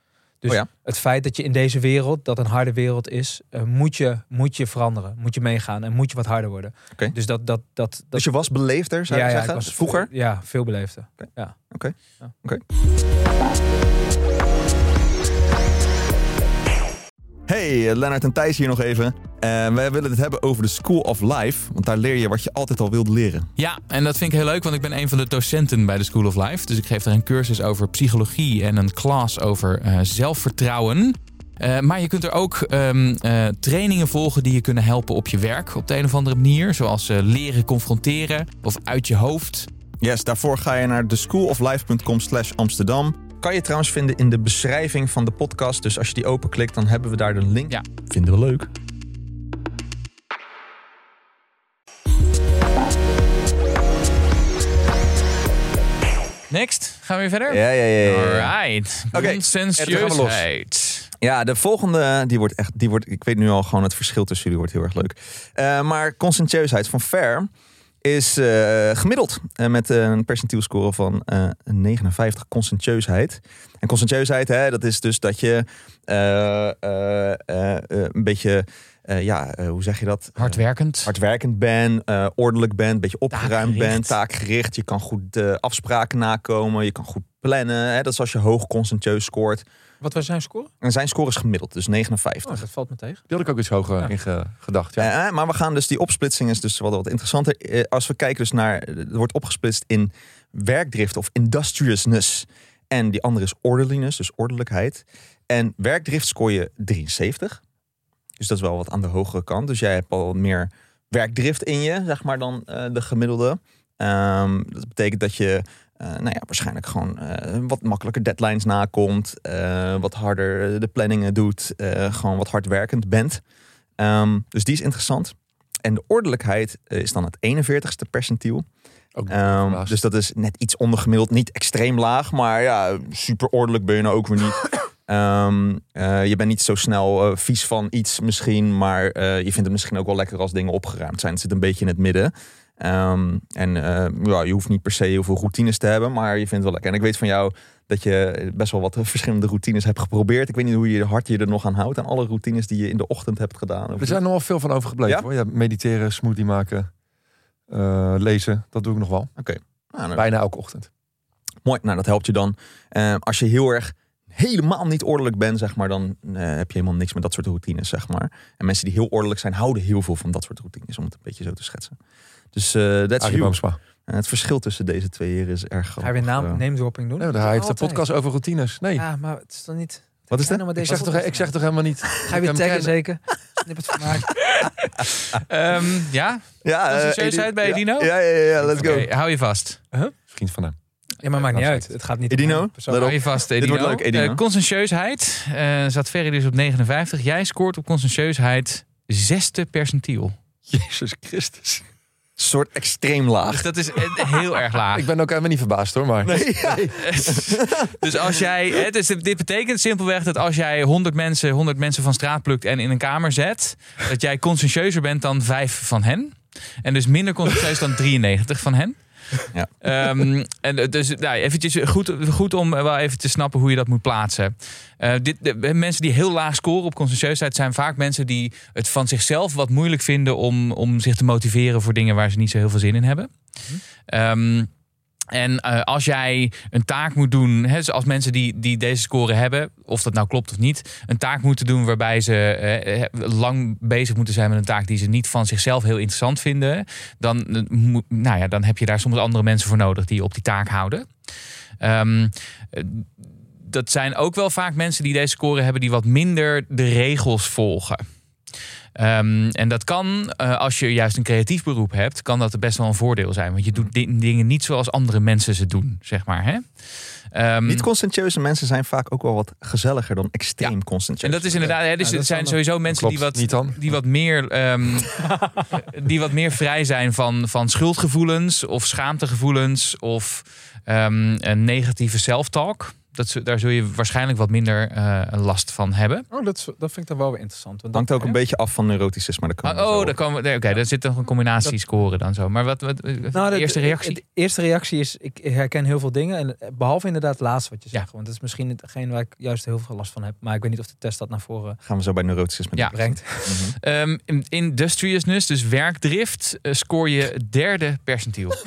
Dus Oh ja. het feit dat je in deze wereld, dat een harde wereld is, eh, moet, je, moet je veranderen. Moet je meegaan en moet je wat harder worden. Dus dat, dat, dat, dat Dus je was beleefder, zou je zeggen? was Vroeger? Ja, veel beleefder. Oké. Ja. Oké. Ja. Hey, eh, Lennart en Thijs hier nog even. Eh, wij willen het hebben over de School of Life. Want daar leer je wat je altijd al wilde leren. Ja, en dat vind ik heel leuk, want ik ben een van de docenten bij de School of Life. Dus ik geef daar een cursus over psychologie en een klas over eh, zelfvertrouwen. Maar je kunt er ook ehm, eh, trainingen volgen die je kunnen helpen op je werk op de een of andere manier. Zoals leren confronteren of uit je hoofd. Yes, daarvoor ga je naar theschooloflife.com slash Amsterdam. Kan je trouwens vinden in de beschrijving van de podcast. Dus als je die openklikt, dan hebben we daar de link. Ja. Vinden we leuk. Next, gaan we weer verder? Ja, ja, ja. ja. Alright. Oké, Conscientieusheid. Ja, de volgende, die wordt echt, die wordt, ik weet nu al gewoon het verschil tussen jullie wordt heel erg leuk. Eh, maar conscientieusheid van Fair is eh, gemiddeld eh, met een percentielscore van eh 59 conscientieusheid. En conscientieusheid, hè, dat is dus dat je eh, eh, eh, eh, een beetje, eh, ja, eh, hoe zeg je dat? Hardwerkend. hardwerkend bent, eh, ordelijk bent, een beetje opgeruimd bent, taakgericht. Je kan goed eh, afspraken nakomen, je kan goed plannen. Hè? Dat is als je hoog conscientieus scoort. Wat was zijn score? En zijn score is gemiddeld, dus 59. Oh, dat valt me tegen. Die had ik ook iets hoger Ja. in ge- gedacht. Ja. Eh, maar we gaan dus, die opsplitsing is dus wat, wat interessanter. Eh, als we kijken dus naar, er wordt opgesplitst in werkdrift of industriousness. En die andere is orderliness, dus ordelijkheid. En werkdrift scoor je 73. Dus dat is wel wat aan de hogere kant. Dus jij hebt al meer werkdrift in je, zeg maar, dan eh, de gemiddelde. Ehm, dat betekent dat je eh, nou ja, waarschijnlijk gewoon eh, wat makkelijker deadlines nakomt. eh, wat harder de planningen doet. eh, gewoon wat hardwerkend bent. Ehm, dus die is interessant. En de ordelijkheid eh, is dan het 41ste percentiel. Ook Ehm, dus dat is net iets ondergemiddeld, niet extreem laag, maar ja, super ordelijk ben je nou ook weer niet. [COUGHS] Ehm, eh, je bent niet zo snel eh, vies van iets misschien, maar eh, je vindt het misschien ook wel lekker als dingen opgeruimd zijn. Het zit een beetje in het midden. Ehm, en eh, ja, je hoeft niet per se heel veel routines te hebben, maar je vindt het wel lekker. En ik weet van jou dat je best wel wat verschillende routines hebt geprobeerd. Ik weet niet hoe je hard je er nog aan houdt aan alle routines die je in de ochtend hebt gedaan. Er zijn nog wel veel van overgebleven Ja? hoor. Ja, mediteren, smoothie maken, eh, lezen. Dat doe ik nog wel. Nou, nou, Bijna elke ochtend. Mooi, nou dat helpt je dan. Eh, als je heel erg helemaal niet ordelijk bent, zeg maar, dan heb je helemaal niks met dat soort routines, zeg maar. En mensen die heel ordelijk zijn, houden heel veel van dat soort routines, om het een beetje zo te schetsen. Dus eh dat is Arie you. Boomsma. En het verschil tussen deze twee heren is erg Ga groot. je weer naam, Eh, name dropping doen? Nee, hij heeft een podcast over routines. Nee, Ja, maar het is dan niet... Wat is Ga dat? nou ik, deze zeg toch, ik zeg toch helemaal niet. [LAUGHS] Ga je weer taggen kennen. zeker? [LAUGHS] Snip het vermaak. [LAUGHS] Ehm, ja, Ja, Dat is een serieusheid bij Edino? Ja, ja, ja, ja, let's go. hou je vast. Vriend van hem. Ja, maar maakt niet uit. Het gaat niet Edino. Hou je vast, Dit Edino. wordt leuk, Edino. Eh, conscientieusheid eh, zat Ferry dus op 59. Jij scoort op conscientieusheid zesde percentiel. Jezus Christus. Een soort extreem laag. Dus dat is eh, heel erg laag. Ik ben ook helemaal niet verbaasd hoor. Maar Nee, [LAUGHS] ja. [LAUGHS] Dus als jij, hè, dus dit betekent simpelweg dat als jij 100 mensen, 100 mensen van straat plukt en in een kamer zet, dat jij conscientieuzer bent dan vijf van hen. En dus minder conscientieus dan 93 van hen. Ja. [LAUGHS] Ehm, en eh, dus nou, eventjes goed, goed om wel even te snappen hoe je dat moet plaatsen. Eh, dit, de, mensen die heel laag scoren op conscientieusheid zijn vaak mensen die het van zichzelf wat moeilijk vinden om, om zich te motiveren voor dingen waar ze niet zo heel veel zin in hebben. Ehm, en eh, als jij een taak moet doen, hè, dus als mensen die, die deze score hebben, of dat nou klopt of niet, een taak moeten doen waarbij ze eh, eh, lang bezig moeten zijn met een taak die ze niet van zichzelf heel interessant vinden, dan, nou ja, dan heb je daar soms andere mensen voor nodig die op die taak houden. Ehm, eh, dat zijn ook wel vaak mensen die deze score hebben die wat minder de regels volgen. Ehm, en dat kan, eh, als je juist een creatief beroep hebt, kan dat best wel een voordeel zijn. Want je doet di- dingen niet zoals andere mensen ze doen, zeg maar. Hè? Ehm, Niet conscientieuze mensen zijn vaak ook wel wat gezelliger dan extreem conscientieus. en dat is inderdaad, hè, dus Ja, het zijn sowieso mensen die wat, niet dan. die wat meer, ehm, [LAUGHS] die wat meer vrij zijn van, van schuldgevoelens of schaamtegevoelens of ehm, een negatieve self-talk. Dat, daar zul je waarschijnlijk wat minder eh, last van hebben. Oh, dat, dat vind ik dan wel weer interessant. Want Het hangt dat- ook een beetje af van neuroticisme. daar komen Oh, oh daar komen we. nee, Oké, daar zit nog een combinatie scoren dan zo. Maar wat, wat de Nou, de- eerste de- reactie? De, eerste reactie is, ik herken heel veel dingen. En eh, behalve inderdaad het laatste wat je Ja. zegt. Want dat is misschien hetgeen waar ik juist heel veel last van heb. Maar ik weet niet of de test dat naar voren Gaan we zo bij neuroticisme Ja. brengt. [LAUGHS] In- industriousness, dus werkdrift, eh, scoor je derde percentiel. [LAUGHS]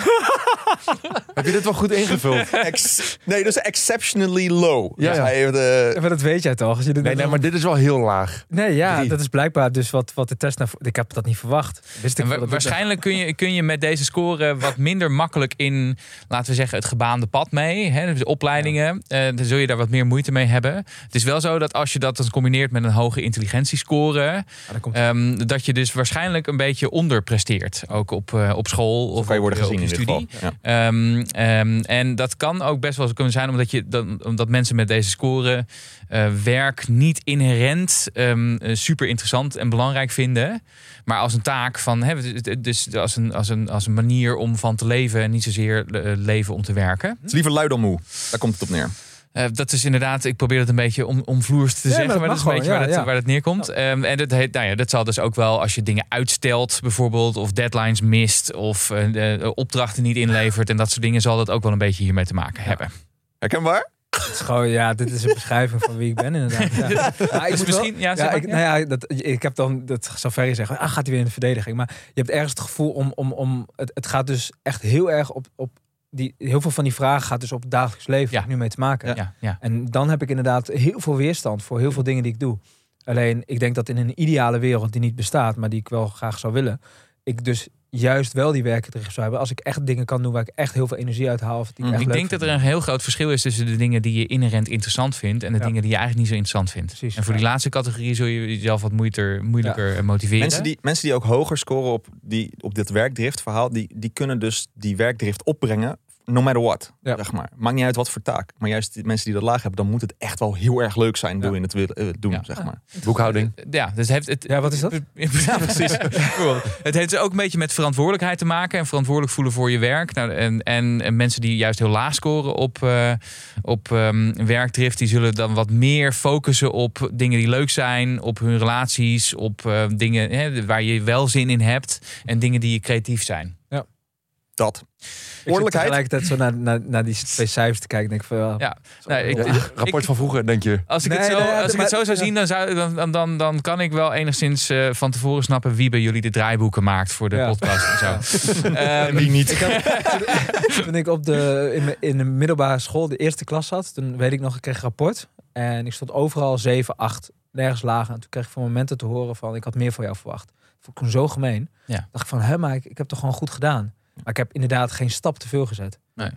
[LAUGHS] heb je dit wel goed ingevuld? Ex- nee, dus exceptionally low. Ja, Dus ja. hij eh, Ja, maar dat weet jij toch? Als je dit Nee, nee, maar dit is wel heel laag. Nee, ja, Drie. dat is blijkbaar dus wat, wat de test naar. Ik heb dat niet verwacht. Wist ik wa- dat waarschijnlijk kun je, kun je met deze score wat minder makkelijk in, laten we zeggen, het gebaande pad mee. Hè, dus opleidingen, eh, dan zul je daar wat meer moeite mee hebben. Het is wel zo dat als je dat dan combineert met een hoge intelligentiescore, Ja, dan komt ehm, dat je dus waarschijnlijk een beetje onderpresteert. Ook op, eh, op school of kan je op, worden gezien op in dit studie. geval. Ehm, ehm, en dat kan ook best wel kunnen zijn omdat, je, omdat mensen met deze score eh, werk niet inherent ehm, eh, super interessant en belangrijk vinden. Maar als een taak van, hè, dus als een, als, een, als een manier om van te leven en niet zozeer eh, leven om te werken. Het is liever lui dan moe. Daar komt het op neer. Eh, dat is inderdaad, ik probeer het een beetje om, omvloers te Ja, zeggen, maar dat is een beetje waar, ja, het, ja. waar het neerkomt. Ehm, en dat, heet, nou ja, dat zal dus ook wel als je dingen uitstelt, bijvoorbeeld, of deadlines mist, of eh, opdrachten niet inlevert en dat soort dingen, zal dat ook wel een beetje hiermee te maken hebben. Herkenbaar? Het is gewoon, ja, dit is een beschrijving van wie ik ben inderdaad. Ja. [LAUGHS] Ik Dus moet wel- misschien, ja, ik, nou ja, dat, ik heb dan, dat zal Ferry zeggen, ah, gaat hij weer in de verdediging. Maar je hebt ergens het gevoel om, om, om het, het gaat dus echt heel erg op, op die, heel veel van die vragen gaat dus op het dagelijks leven Ja. nu mee te maken. ja, ja. En dan heb ik inderdaad heel veel weerstand voor heel veel dingen die ik doe. Alleen, ik denk dat in een ideale wereld die niet bestaat, maar die ik wel graag zou willen, ik dus juist wel die werkdrift zou hebben. Als ik echt dingen kan doen waar ik echt heel veel energie uit haal. Of die ik Mm. echt Ik denk dat er een heel groot verschil is tussen de dingen die je inherent interessant vindt en de Ja. dingen die je eigenlijk niet zo interessant vindt. Precies, en voor ja. die laatste categorie zul je jezelf wat moeiter, moeilijker motiveren. Mensen die, mensen die ook hoger scoren op, die, op dit werkdrift verhaal, die, die kunnen dus die werkdrift opbrengen, no matter what. Ja. Zeg maar. Maakt niet uit wat voor taak. Maar juist die mensen die dat laag hebben, dan moet het echt wel heel erg leuk zijn, Ja. wil je het willen eh, doen, Ja. zeg maar. Boekhouding. Ja, dus het heeft het. Ja, wat is dat? [LAUGHS] Ja, precies. [LAUGHS] Cool. Het heeft dus ook een beetje met verantwoordelijkheid te maken en verantwoordelijk voelen voor je werk. Nou, en, en, en mensen die juist heel laag scoren op, eh, op ehm, werkdrift, die zullen dan wat meer focussen op dingen die leuk zijn, op hun relaties, op eh, dingen hè, waar je wel zin in hebt en dingen die creatief zijn. Dat. Ik zit Ordelijkheid. tegelijkertijd zo naar, naar, naar die twee cijfers te kijken. en Denk ik van, ja, Nou, ik- Ja, rapport van vroeger, denk je. Als ik, Nee, het, zo, nee, als ik maar- het zo zou zien, dan, zou, dan, dan, dan, dan kan ik wel enigszins eh, van tevoren snappen wie bij jullie de draaiboeken maakt voor de Ja. podcast en zo. [LAUGHS] Ehm, Wie niet? Ik had, [LAUGHS] toen ik op de, in, de middelbare school de eerste klas zat, toen weet ik nog, ik kreeg een rapport. En ik stond overal 7, 8, nergens lager. En toen kreeg ik van momenten te horen van, ik had meer van jou verwacht. Dat vond ik toen zo gemeen. Ja. dacht ik van, hè, maar ik, ik heb toch gewoon goed gedaan. Maar ik heb inderdaad geen stap te veel gezet. Nee,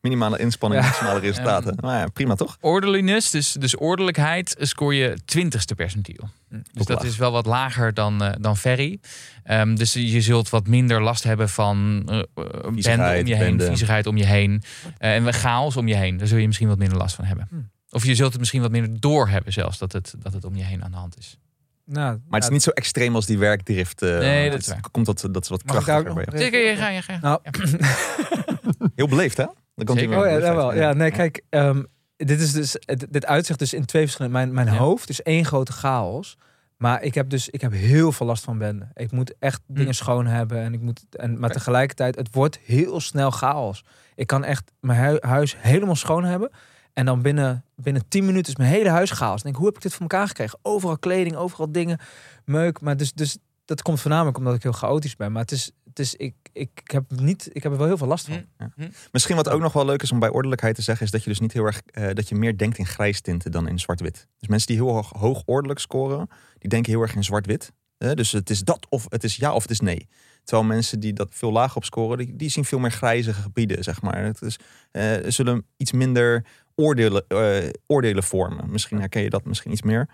minimale inspanning, Ja. maximale resultaten. Maar ja, prima toch? Orderliness, dus, dus ordelijkheid, scoor je twintigste percentiel. Hm. Dus dat laag. is wel wat lager dan, eh, dan Ferry. Ehm, dus je zult wat minder last hebben van eh, eh, bende om je heen, bende. viezigheid om je heen. en chaos om je heen. Daar zul je misschien wat minder last van hebben. Hm. Of je zult het misschien wat minder doorhebben zelfs, dat het, dat het om je heen aan de hand is. Nou, Maar het is niet zo extreem als die werkdrift. eh, Nee, dat het is waar. Komt dat, dat is wat krachtiger bij. Zeker, je ga, je ga. Nou, [LAUGHS] Heel beleefd, hè? Dan komt Zeker. Oh ja, wel. Ja, nee, kijk, ehm, dit, is dus, het- dit uitzicht dus in twee verschillende... Mijn, mijn Ja. hoofd is één grote chaos. Maar ik heb dus ik heb heel veel last van benden. Ik moet echt Hm. dingen schoon hebben. En ik moet, en, maar tegelijkertijd, het wordt heel snel chaos. Ik kan echt mijn hui- huis helemaal schoon hebben. En dan binnen, binnen 10 minuten is mijn hele huis chaos. Dan denk ik, hoe heb ik dit voor elkaar gekregen? Overal kleding, overal dingen, meuk. Maar dus, dus dat komt voornamelijk omdat ik heel chaotisch ben. Maar het is, het is ik, ik, ik, heb niet, ik heb er wel heel veel last van. Hm. Misschien wat ook nog wel leuk is om bij ordelijkheid te zeggen, is dat je dus niet heel erg eh, dat je meer denkt in grijs tinten dan in zwart-wit. Dus mensen die heel hoog, hoog ordelijk scoren, die denken heel erg in zwart-wit. Eh, dus het is dat of het is ja of het is nee. Terwijl mensen die dat veel lager op scoren, die, die zien veel meer grijzige gebieden, zeg maar. Het is, eh, zullen iets minder oordelen, eh, oordelen vormen. Misschien herken je dat misschien iets meer.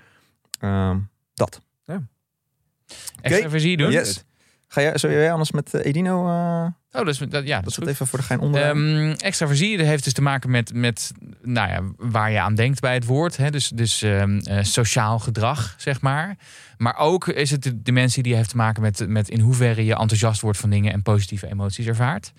Ehm, dat. Extra versie doen. Yes. Ga jij, zou jij anders met eh, Edino, eh, Oh, dus, dat, ja, dat dat is is goed. even voor de gein onder. Ehm extra versie dat heeft dus te maken met, met nou ja, waar je aan denkt bij het woord. Hè? Dus, dus ehm, eh, sociaal gedrag, zeg maar. Maar ook is het de dimensie die heeft te maken met, met in hoeverre je enthousiast wordt van dingen en positieve emoties ervaart.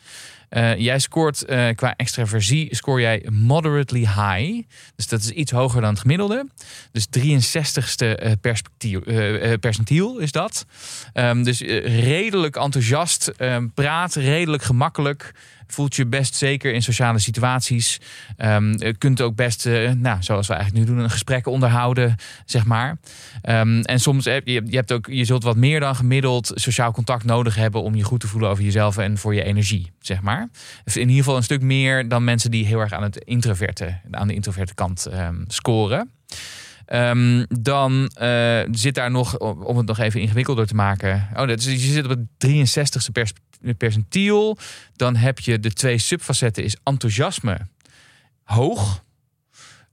Eh, jij scoort eh, qua extraversie scoor jij moderately high. Dus dat is iets hoger dan het gemiddelde. Dus 63ste eh, perspectiel, eh, eh, percentiel is dat. Ehm, dus redelijk enthousiast, praat redelijk gemakkelijk. Voelt je best zeker in sociale situaties. Je kunt ook best, eh, nou, zoals we eigenlijk nu doen, een gesprek onderhouden, zeg maar. Ehm, en soms heb je, je, hebt ook, je zult wat meer dan gemiddeld sociaal contact nodig hebben om je goed te voelen over jezelf en voor je energie, zeg maar. In ieder geval een stuk meer dan mensen die heel erg aan het introverte, aan de introverte kant ehm, scoren. Ehm, dan eh, zit daar nog, om het nog even ingewikkelder te maken. Oh, dat is, je zit op het 63ste pers- percentiel. Dan heb je de twee subfacetten is enthousiasme hoog.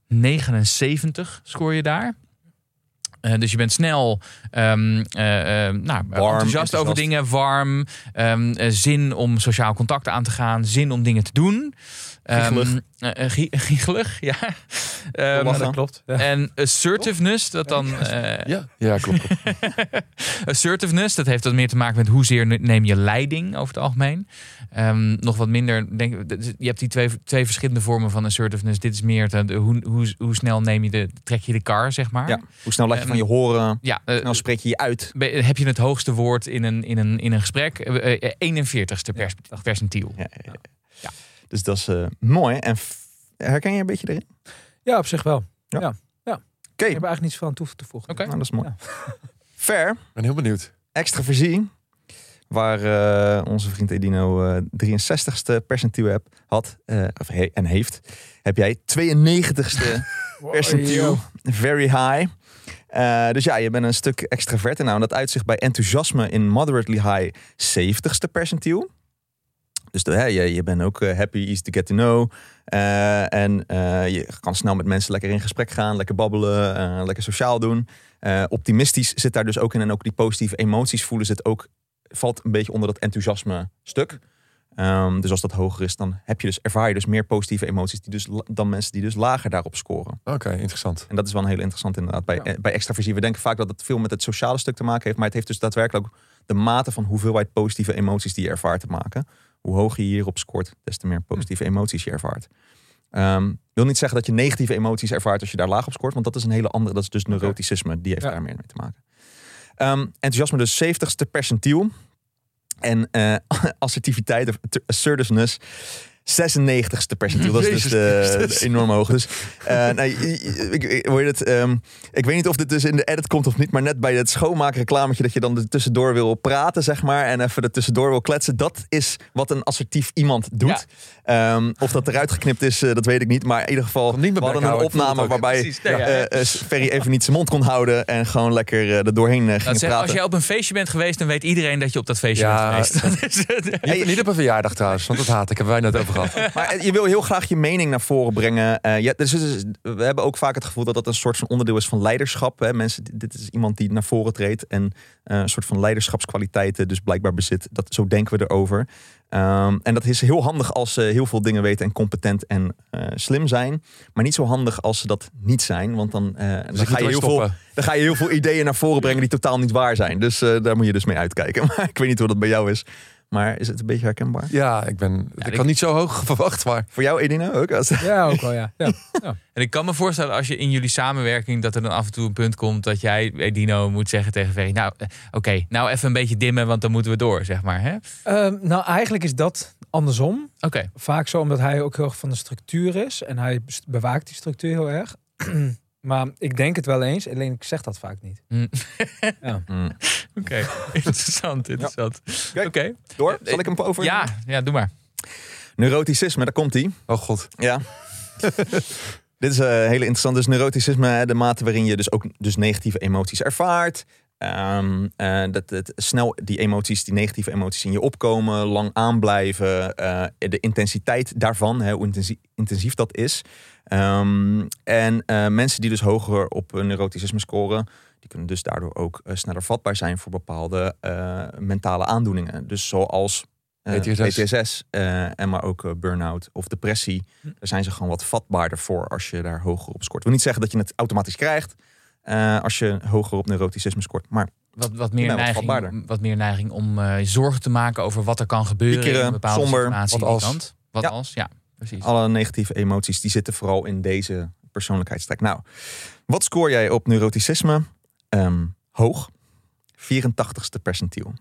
79 scoor je daar. Eh, dus je bent snel ehm, eh, nou, enthousiast enthousiast. over dingen, warm, ehm, eh, zin om sociaal contact aan te gaan, zin om dingen te doen. Ehm, Giechelig. eh, eh, gie- [LAUGHS] giechelig, ja. Lachen. dat klopt. Ja. en assertiveness, dat dan. eh, Ja, ja klopt. [LAUGHS] assertiveness, dat heeft wat meer te maken met hoezeer neem je leiding over het algemeen. Ehm, nog wat minder. Denk, je hebt die twee, twee verschillende vormen van assertiveness. Dit is meer de, de- hoe, hoe, hoe snel neem je de, trek je de kar, zeg maar. Ja. Hoe snel laat je van je horen? Ja, eh, Nou spreek je je uit. heb je het hoogste woord in een, in een, in een gesprek? Eh, eh, 41ste pers, percentiel. Ja, ja, ja. Dus dat is eh, mooi. En herken je een beetje erin? ja, op zich wel. Oké, Ik heb er eigenlijk niets van toe te voegen. Oké. nou, dat is mooi. Ja. [LAUGHS] Fair, Ik ben heel benieuwd. extra versie. Waar eh, onze vriend Edino eh 63ste percentiel heb, had eh, of he- en heeft, heb jij 92ste [LAUGHS] percentiel. Very high. Eh, dus ja, je bent een stuk extraverter. Nou, en dat uitzicht bij enthousiasme in moderately high 70ste percentiel. Dus de, hè, je, je bent ook eh, happy, easy to get to know. Eh, en eh, je kan snel met mensen lekker in gesprek gaan, lekker babbelen, eh, lekker sociaal doen. Eh, optimistisch zit daar dus ook in. En ook die positieve emoties voelen zit ook, valt een beetje onder dat enthousiasme stuk. Ehm, dus als dat hoger is, dan heb je dus, ervaar je dus meer positieve emoties die dus, dan mensen die dus lager daarop scoren. Oké, interessant. En dat is wel een heel interessant inderdaad bij, eh, bij extraversie. We denken vaak dat het veel met het sociale stuk te maken heeft. Maar het heeft dus daadwerkelijk ook de mate van hoeveelheid positieve emoties die je ervaart te maken. Hoe hoger je hierop scoort, des te meer positieve emoties je ervaart. Ehm wil niet zeggen dat je negatieve emoties ervaart als je daar laag op scoort. Want dat is een hele andere, dat is dus neuroticisme. Die heeft Ja. daar meer mee te maken. Ehm, enthousiasme dus 70ste percentiel. En eh, [LAUGHS] assertiviteit of assertiveness 96ste percentiel. Dat is dus de, de enorm hoog. Dus eh, [LAUGHS] nou, ik, ik, ik- hoe heet het, ehm, ik weet niet of dit dus in de edit komt of niet, maar net bij het schoonmaken reclametje dat je dan er tussendoor wil praten, zeg maar, en even er tussendoor wil kletsen. Dat is wat een assertief iemand doet. Ehm, of dat eruit geknipt is, eh, dat weet ik niet. Maar in ieder geval, we hadden een opname waarbij Precies, nee, ja. eh, eh, Ferry even niet zijn mond kon houden en gewoon lekker eh, er doorheen eh, ging Dat zeg, praten. als jij op een feestje bent geweest, dan weet iedereen dat je op dat feestje Ja, bent geweest. [LAUGHS] Dat niet op een verjaardag trouwens, want dat haat ik. Hebben wij net over gehad. Maar eh, je wil heel graag je mening naar voren brengen. Eh, ja, dus, dus- we hebben ook vaak het gevoel dat dat een soort van onderdeel is van leiderschap. Hè. Mensen, dit is iemand die naar voren treedt en eh, een soort van leiderschapskwaliteiten dus blijkbaar bezit. Dat, zo denken we erover. Ehm, en dat is heel handig als ze heel veel dingen weten en competent en slim zijn. Maar niet zo handig als ze dat niet zijn. Want dan, dan, Dus ik ga je heel veel, dan ga je heel veel ideeën naar voren brengen die totaal niet waar zijn. Dus daar moet je dus mee uitkijken. [LAUGHS] Maar ik weet niet hoe dat bij jou is. Maar is het een beetje herkenbaar? Ja, ik ben. ik ik- had niet zo hoog verwacht, maar. Voor jou, Edina, ook? Als, Ja, ook wel, ja. ja. [LAUGHS] En ik kan me voorstellen als je in jullie samenwerking dat er dan af en toe een punt komt dat jij, eh, Dino, moet zeggen tegen Ferry, nou eh, oké, nou even een beetje dimmen, want dan moeten we door, zeg maar. hè? Ehm, nou, eigenlijk is dat andersom. Oké, Vaak zo omdat hij ook heel erg van de structuur is. En hij bewaakt die structuur heel erg. [CLEARS THROAT] maar ik denk het wel eens, alleen ik zeg dat vaak niet. Hm. [LAUGHS] ja. Mm. oké, [LAUGHS] interessant, interessant. Oké. Door? Zal ik hem over? ja, ja, doe maar. Neuroticisme, daar komt hij. Oh god. Ja. [LAUGHS] Dit is een hele interessant. Dus neuroticisme, hè, de mate waarin je dus ook dus negatieve emoties ervaart. Eh, dat het snel die emoties, die negatieve emoties in je opkomen, lang aanblijven. eh, de intensiteit daarvan, hè, hoe intensief, intensief dat is. Ehm, en eh, mensen die dus hoger op een neuroticisme scoren, die kunnen dus daardoor ook sneller vatbaar zijn voor bepaalde mentale aandoeningen. Dus zoals PTSS. PTSS eh, en maar ook burn-out of depressie. Hm. Daar zijn ze gewoon wat vatbaarder voor als je daar hoger op scoort. Ik wil niet zeggen dat je het automatisch krijgt eh, als je hoger op neuroticisme scoort. Maar Wat, wat, meer wat neiging, wat meer neiging om eh, zorgen te maken over wat er kan gebeuren in een bepaalde somber, situatie. wat als. kant. Wat Ja. als, ja, precies. alle negatieve emoties die zitten vooral in deze persoonlijkheidstrek. Nou, wat scoor jij op neuroticisme? Ehm, hoog. 84ste percentiel.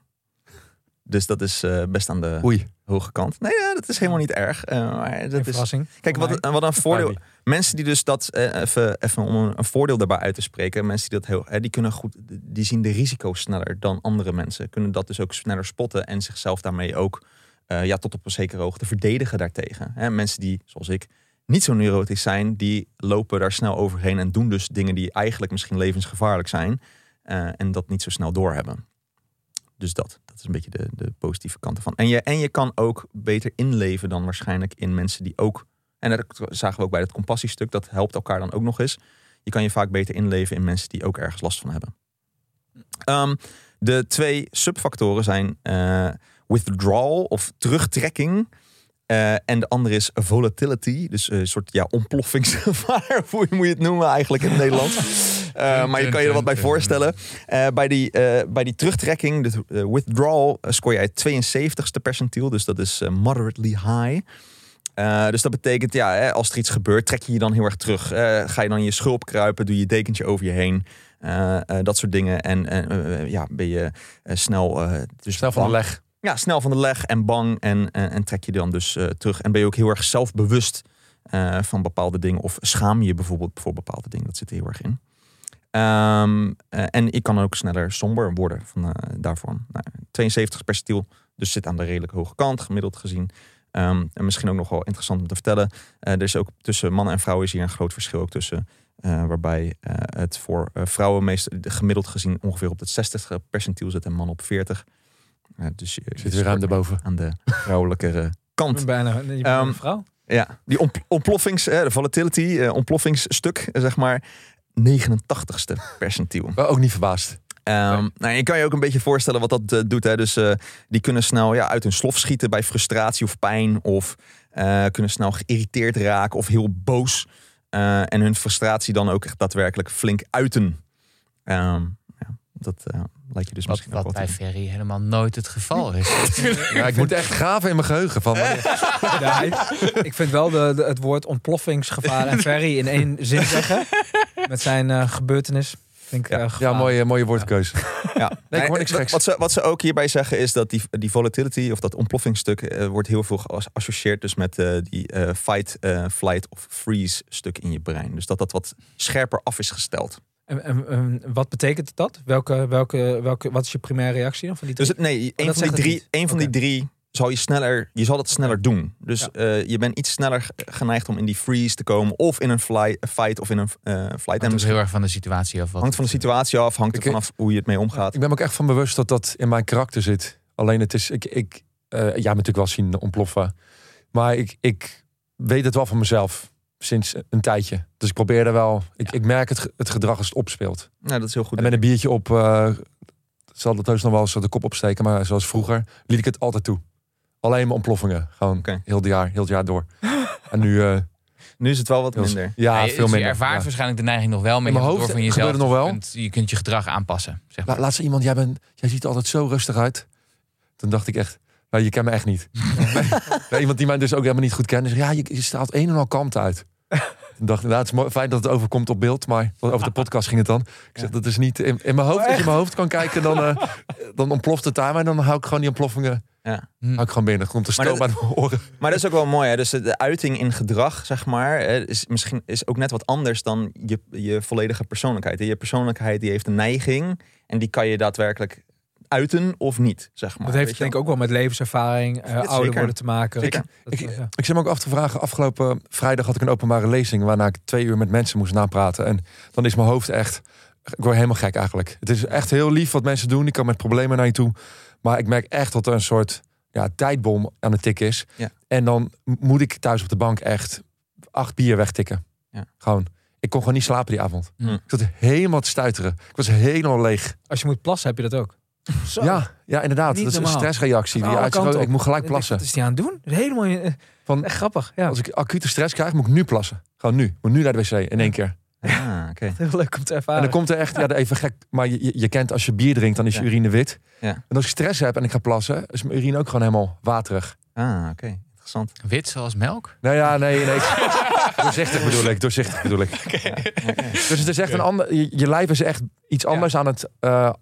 Dus dat is eh, best aan de Oei. hoge kant. Nee, ja, dat is helemaal niet erg. Eh, maar dat is, verrassing. kijk, wat, wat een voordeel. Mensen die dus dat eh, even, even om een, een voordeel daarbij uit te spreken. Mensen die dat heel, hè, die kunnen goed, die zien de risico's sneller dan andere mensen. Kunnen dat dus ook sneller spotten en zichzelf daarmee ook eh, ja, tot op een zekere hoogte verdedigen daartegen. Hè, mensen die, zoals ik, niet zo neurotisch zijn, die lopen daar snel overheen en doen dus dingen die eigenlijk misschien levensgevaarlijk zijn. eh, en dat niet zo snel doorhebben. Dus dat, dat is een beetje de, de positieve kant ervan. En je, en je kan ook beter inleven dan waarschijnlijk in mensen die ook. En dat zagen we ook bij het compassiestuk, dat helpt elkaar dan ook nog eens. Je kan je vaak beter inleven in mensen die ook ergens last van hebben. Ehm, de twee subfactoren zijn eh, withdrawal of terugtrekking. Eh, en de andere is volatility, dus een soort ja, ontploffingsgevaar. [LAUGHS] Hoe moet je het noemen eigenlijk in het Nederlands? [LAUGHS] Eh, maar je kan je er wat bij voorstellen. Eh, bij, die, eh, bij die terugtrekking, de withdrawal, scoor jij 72ste percentiel. Dus dat is moderately high. Dus dat betekent, ja, hè, als er iets gebeurt, trek je je dan heel erg terug. Ga je dan in je schulp kruipen, doe je dekentje over je heen. Dat soort dingen. En ja, ben je snel, dus Snel van de leg. Ja, snel van de leg en bang. En, en, trek je dan dus terug. En ben je ook heel erg zelfbewust van bepaalde dingen. Of schaam je je bijvoorbeeld voor bepaalde dingen. Dat zit er heel erg in. Ehm, eh, en ik kan ook sneller somber worden van, eh, daarvan. Nou, 72 percentiel, dus zit aan de redelijk hoge kant, gemiddeld gezien. Ehm, en misschien ook nog wel interessant om te vertellen. eh, er is ook tussen mannen en vrouwen is hier een groot verschil ook tussen Eh, waarbij eh, het voor eh, vrouwen meest gemiddeld gezien ongeveer op het 60 percentiel zit en mannen op 40. Eh, dus je, Zit weer ruim erboven. aan de vrouwelijkere [LAUGHS] kant. bijna je bent Ehm, een vrouw. Ja, die ont- ontploffings, de volatility, eh, ontploffingsstuk, eh, zeg maar, 89ste percentiel. Maar ook niet verbaasd. Ehm, nou, je kan je ook een beetje voorstellen wat dat eh, doet. Hè? Dus eh, die kunnen snel ja, uit hun slof schieten bij frustratie of pijn. Of eh, kunnen snel geïrriteerd raken of heel boos. En hun frustratie dan ook echt daadwerkelijk flink uiten. Ehm, ja, dat lijkt je dus Wat, misschien ook wat wel bij Ferry helemaal nooit het geval is. [LAUGHS] Ja, ik moet echt graven in mijn geheugen. Van, [LAUGHS] Ja, ik, ik vind wel de, de- het woord ontploffingsgevaar en ferry in één zin zeggen. Met zijn eh, gebeurtenis. Vind ik, Ja. eh, ja, mooie, mooie woordkeuze. Ja. Nee, ik hoor niks wat- geks. wat, ze, wat ze ook hierbij zeggen is dat die, die volatility of dat ontploffingsstuk eh, wordt heel veel geassocieerd dus met die eh, fight, eh, flight of freeze stuk in je brein. Dus dat dat wat scherper af is gesteld. En, en- en wat betekent dat? Welke, welke, welke, wat is je primaire reactie dan van die Dus drie? het, nee, een Oh, dat van die drie, een van die drie zal je sneller, je zal dat sneller doen. Dus Ja. eh, je bent iets sneller geneigd om in die freeze te komen of in een fly, fight of in een eh, flight. En Het is misschien heel erg van de situatie af. Wat hangt van de situatie af, hangt er vanaf hoe je het mee omgaat. Ik ben me ook echt van bewust dat dat in mijn karakter zit. Alleen het is, ik, ik eh, ja, me natuurlijk wel zien ontploffen. Maar ik, ik weet het wel van mezelf sinds een tijdje. Dus ik probeer er wel, ik, ik merk het, het gedrag als het opspeelt. Nou, dat is heel goed. En met een biertje op, eh, zal dat heus nog wel eens de kop opsteken. Maar zoals vroeger liet ik het altijd toe. Alleen maar ontploffingen. Gewoon Oké. heel het jaar, heel het jaar door. [LAUGHS] en nu, eh, Nu is het wel wat minder. ja, Ja, veel dus minder. Je ervaart ja. waarschijnlijk de neiging nog wel, maar In je mijn hoofd door van jezelf. gebeurt het nog wel. Je kunt, je kunt je gedrag aanpassen. Zeg maar. La, iemand, jij, bent, jij ziet er altijd zo rustig uit. Toen dacht ik echt, nou, je kent me echt niet. [LAUGHS] [LAUGHS] Ja, iemand die mij dus ook helemaal niet goed kent. Zegt, ja, je, je straalt een en al kalmte uit. Toen dacht ik, nou, het is mooi, fijn dat het overkomt op beeld. Maar over de podcast ging het dan. Ik zeg, dat is niet in, in mijn hoofd. Oh, als je in mijn hoofd kan kijken, dan, eh, dan ontploft het daar. Maar dan hou ik gewoon die ontploffingen Ja. Hm. hou ik gewoon binnen. Komt de Maar stoom dat- uit mijn oren. Maar dat is ook wel mooi. Hè? Dus de uiting in gedrag, zeg maar, is misschien is ook net wat anders dan je, je volledige persoonlijkheid. Je persoonlijkheid die heeft een neiging en die kan je daadwerkelijk uiten of niet, zeg maar. Dat heeft denk ik ook wel met levenservaring, eh, ouder zeker. worden te maken. Zeker. Dat- Ik, ja. ik zit me ook af te vragen. Afgelopen vrijdag had ik een openbare lezing. Waarna ik twee uur met mensen moest napraten. En dan is mijn hoofd echt. Ik word helemaal gek eigenlijk. Het is echt heel lief wat mensen doen. Ik kan met problemen naar je toe. Maar ik merk echt dat er een soort ja, tijdbom aan het tikken is. Ja. En dan moet ik thuis op de bank echt acht bier wegtikken. Ja. Gewoon. Ik kon gewoon niet slapen die avond. Hm. Ik zat helemaal te stuiteren. Ik was helemaal leeg. Als je moet plassen, heb je dat ook. Zo. Ja, ja, inderdaad. Niet dat is een stressreactie. Die ik moet gelijk plassen. Wat is die aan het doen? Helemaal eh, Van, echt grappig. Ja. als ik acute stress krijg, moet ik nu plassen. Gewoon nu. Ik moet nu naar de wc in één keer. Ah, [LAUGHS] oké. Heel leuk om te En ervaren. dan komt er echt, ja, even gek, maar je, je, je kent als je bier drinkt, dan is je Ja. urine wit. Ja. En als ik stress heb en ik ga plassen, is mijn urine ook gewoon helemaal waterig. Ah, oké. Interessant. Wit zoals melk? Nou ja, nee, nee. [LAUGHS] doorzichtig bedoel ik, doorzichtig bedoel ik. [LAUGHS] Dus het is echt een ander, je, je lijf is echt iets anders aan het, eh,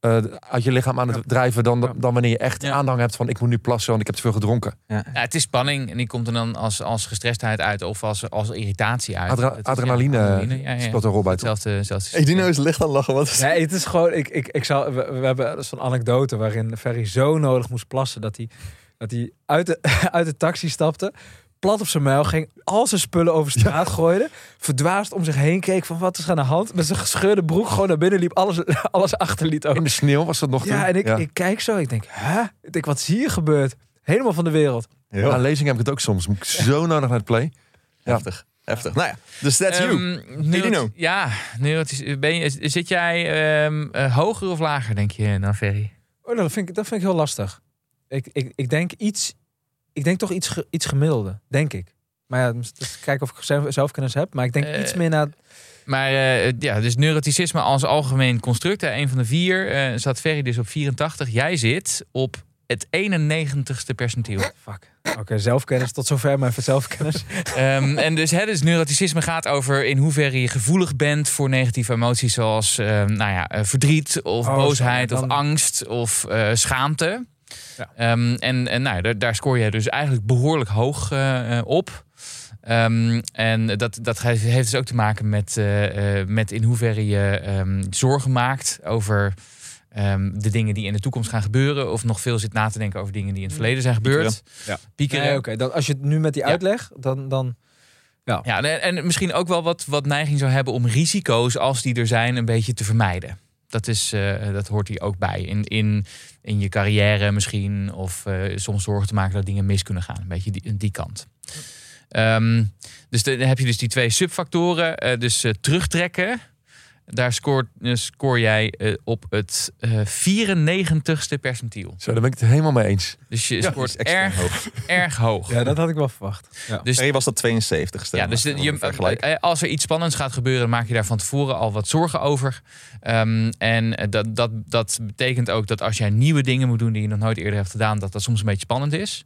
eh, uit je lichaam aan het Ja. drijven dan, dan wanneer je echt Ja. aandrang hebt van ik moet nu plassen, want ik heb te veel gedronken. Ja, het is spanning en die komt er dan als, als gestrestheid uit of als, als irritatie uit. Adrenaline, ja, adrenaline, ja, ja. speelt een rol bij. Hetzelfde, hetzelfde Hey, Dino is licht aan lachen. Wat is Nee, het is gewoon. Ik, ik, ik zou, we, we hebben dus zo'n anekdote waarin Ferry zo nodig moest plassen dat hij, dat hij uit, de, [LAUGHS] uit de taxi stapte. Plat op zijn muil ging, al zijn spullen over straat gooide. Verdwaasd om zich heen keek van wat is er aan de hand. Met zijn gescheurde broek gewoon naar binnen liep. Alles, [LAUGHS] alles achterliet ook. In de sneeuw was dat nog toen. Ja, en ik, ik kijk zo. Ik denk, hè? Ik denk, wat is hier gebeurd? Helemaal van de wereld. Heel Aan lezing heb ik het ook soms. Moet ik zo nodig naar het play. Ja. heftig. Heftig. Nou ja, dus that's you. Ehm, nu, Hey, Dino. Ja, is- ben je, zit jij ehm, eh, hoger of lager, denk je, dan Ferry? Oh, nou, dat, vind ik, dat vind ik heel lastig. Ik, ik, ik denk iets, ik denk toch iets, iets gemiddelde, denk ik. Maar ja, dus- dus kijken of ik zelf, zelfkennis heb. Maar ik denk Eh, iets meer naar. Maar eh, ja, dus neuroticisme als algemeen construct, hè, een van de vier, eh, zat Ferry dus op 84. Jij zit op het 91ste percentiel. Fuck. Oké, zelfkennis. Tot zover mijn zelfkennis. [LAUGHS] Ehm, en dus, hè, dus neuroticisme gaat over in hoeverre je gevoelig bent voor negatieve emoties zoals ehm, nou ja, eh, verdriet of Oh, boosheid dan- of angst of eh, schaamte. Ja. Ehm, en en nou, daar, daar scoor je dus eigenlijk behoorlijk hoog eh, eh, op. Ehm, en dat, dat heeft heeft dus ook te maken met, eh, eh, met in hoeverre je ehm, zorgen maakt over ehm, de dingen die in de toekomst gaan gebeuren. Of nog veel zit na te denken over dingen die in het verleden zijn gebeurd. Ja. Piekeren. Nee, oké. Dan Als je het nu met die Ja. uitleg, dan, dan Ja. Ja, en, en misschien ook wel wat, wat neiging zou hebben om risico's, als die er zijn, een beetje te vermijden. Dat, is, eh, dat hoort hier ook bij. In, in, in je carrière misschien. Of eh, soms zorgen te maken dat dingen mis kunnen gaan. Een beetje die, die kant. Ehm, dus dan heb je dus die twee subfactoren. Eh, dus terugtrekken. Daar scoort, eh, scoor jij eh, op het eh 94ste percentiel. Zo, daar ben ik het helemaal mee eens. Dus je Ja, scoort Extreem erg, hoog. erg hoog. Ja, dat had ik wel verwacht. Ja. Dus was dat 72ste. Ja, dus de- Als je, eh, er iets spannends gaat gebeuren, maak je daar van tevoren al wat zorgen over. Ehm, en eh, dat, dat, dat betekent ook dat als jij nieuwe dingen moet doen die je nog nooit eerder hebt gedaan, dat dat soms een beetje spannend is.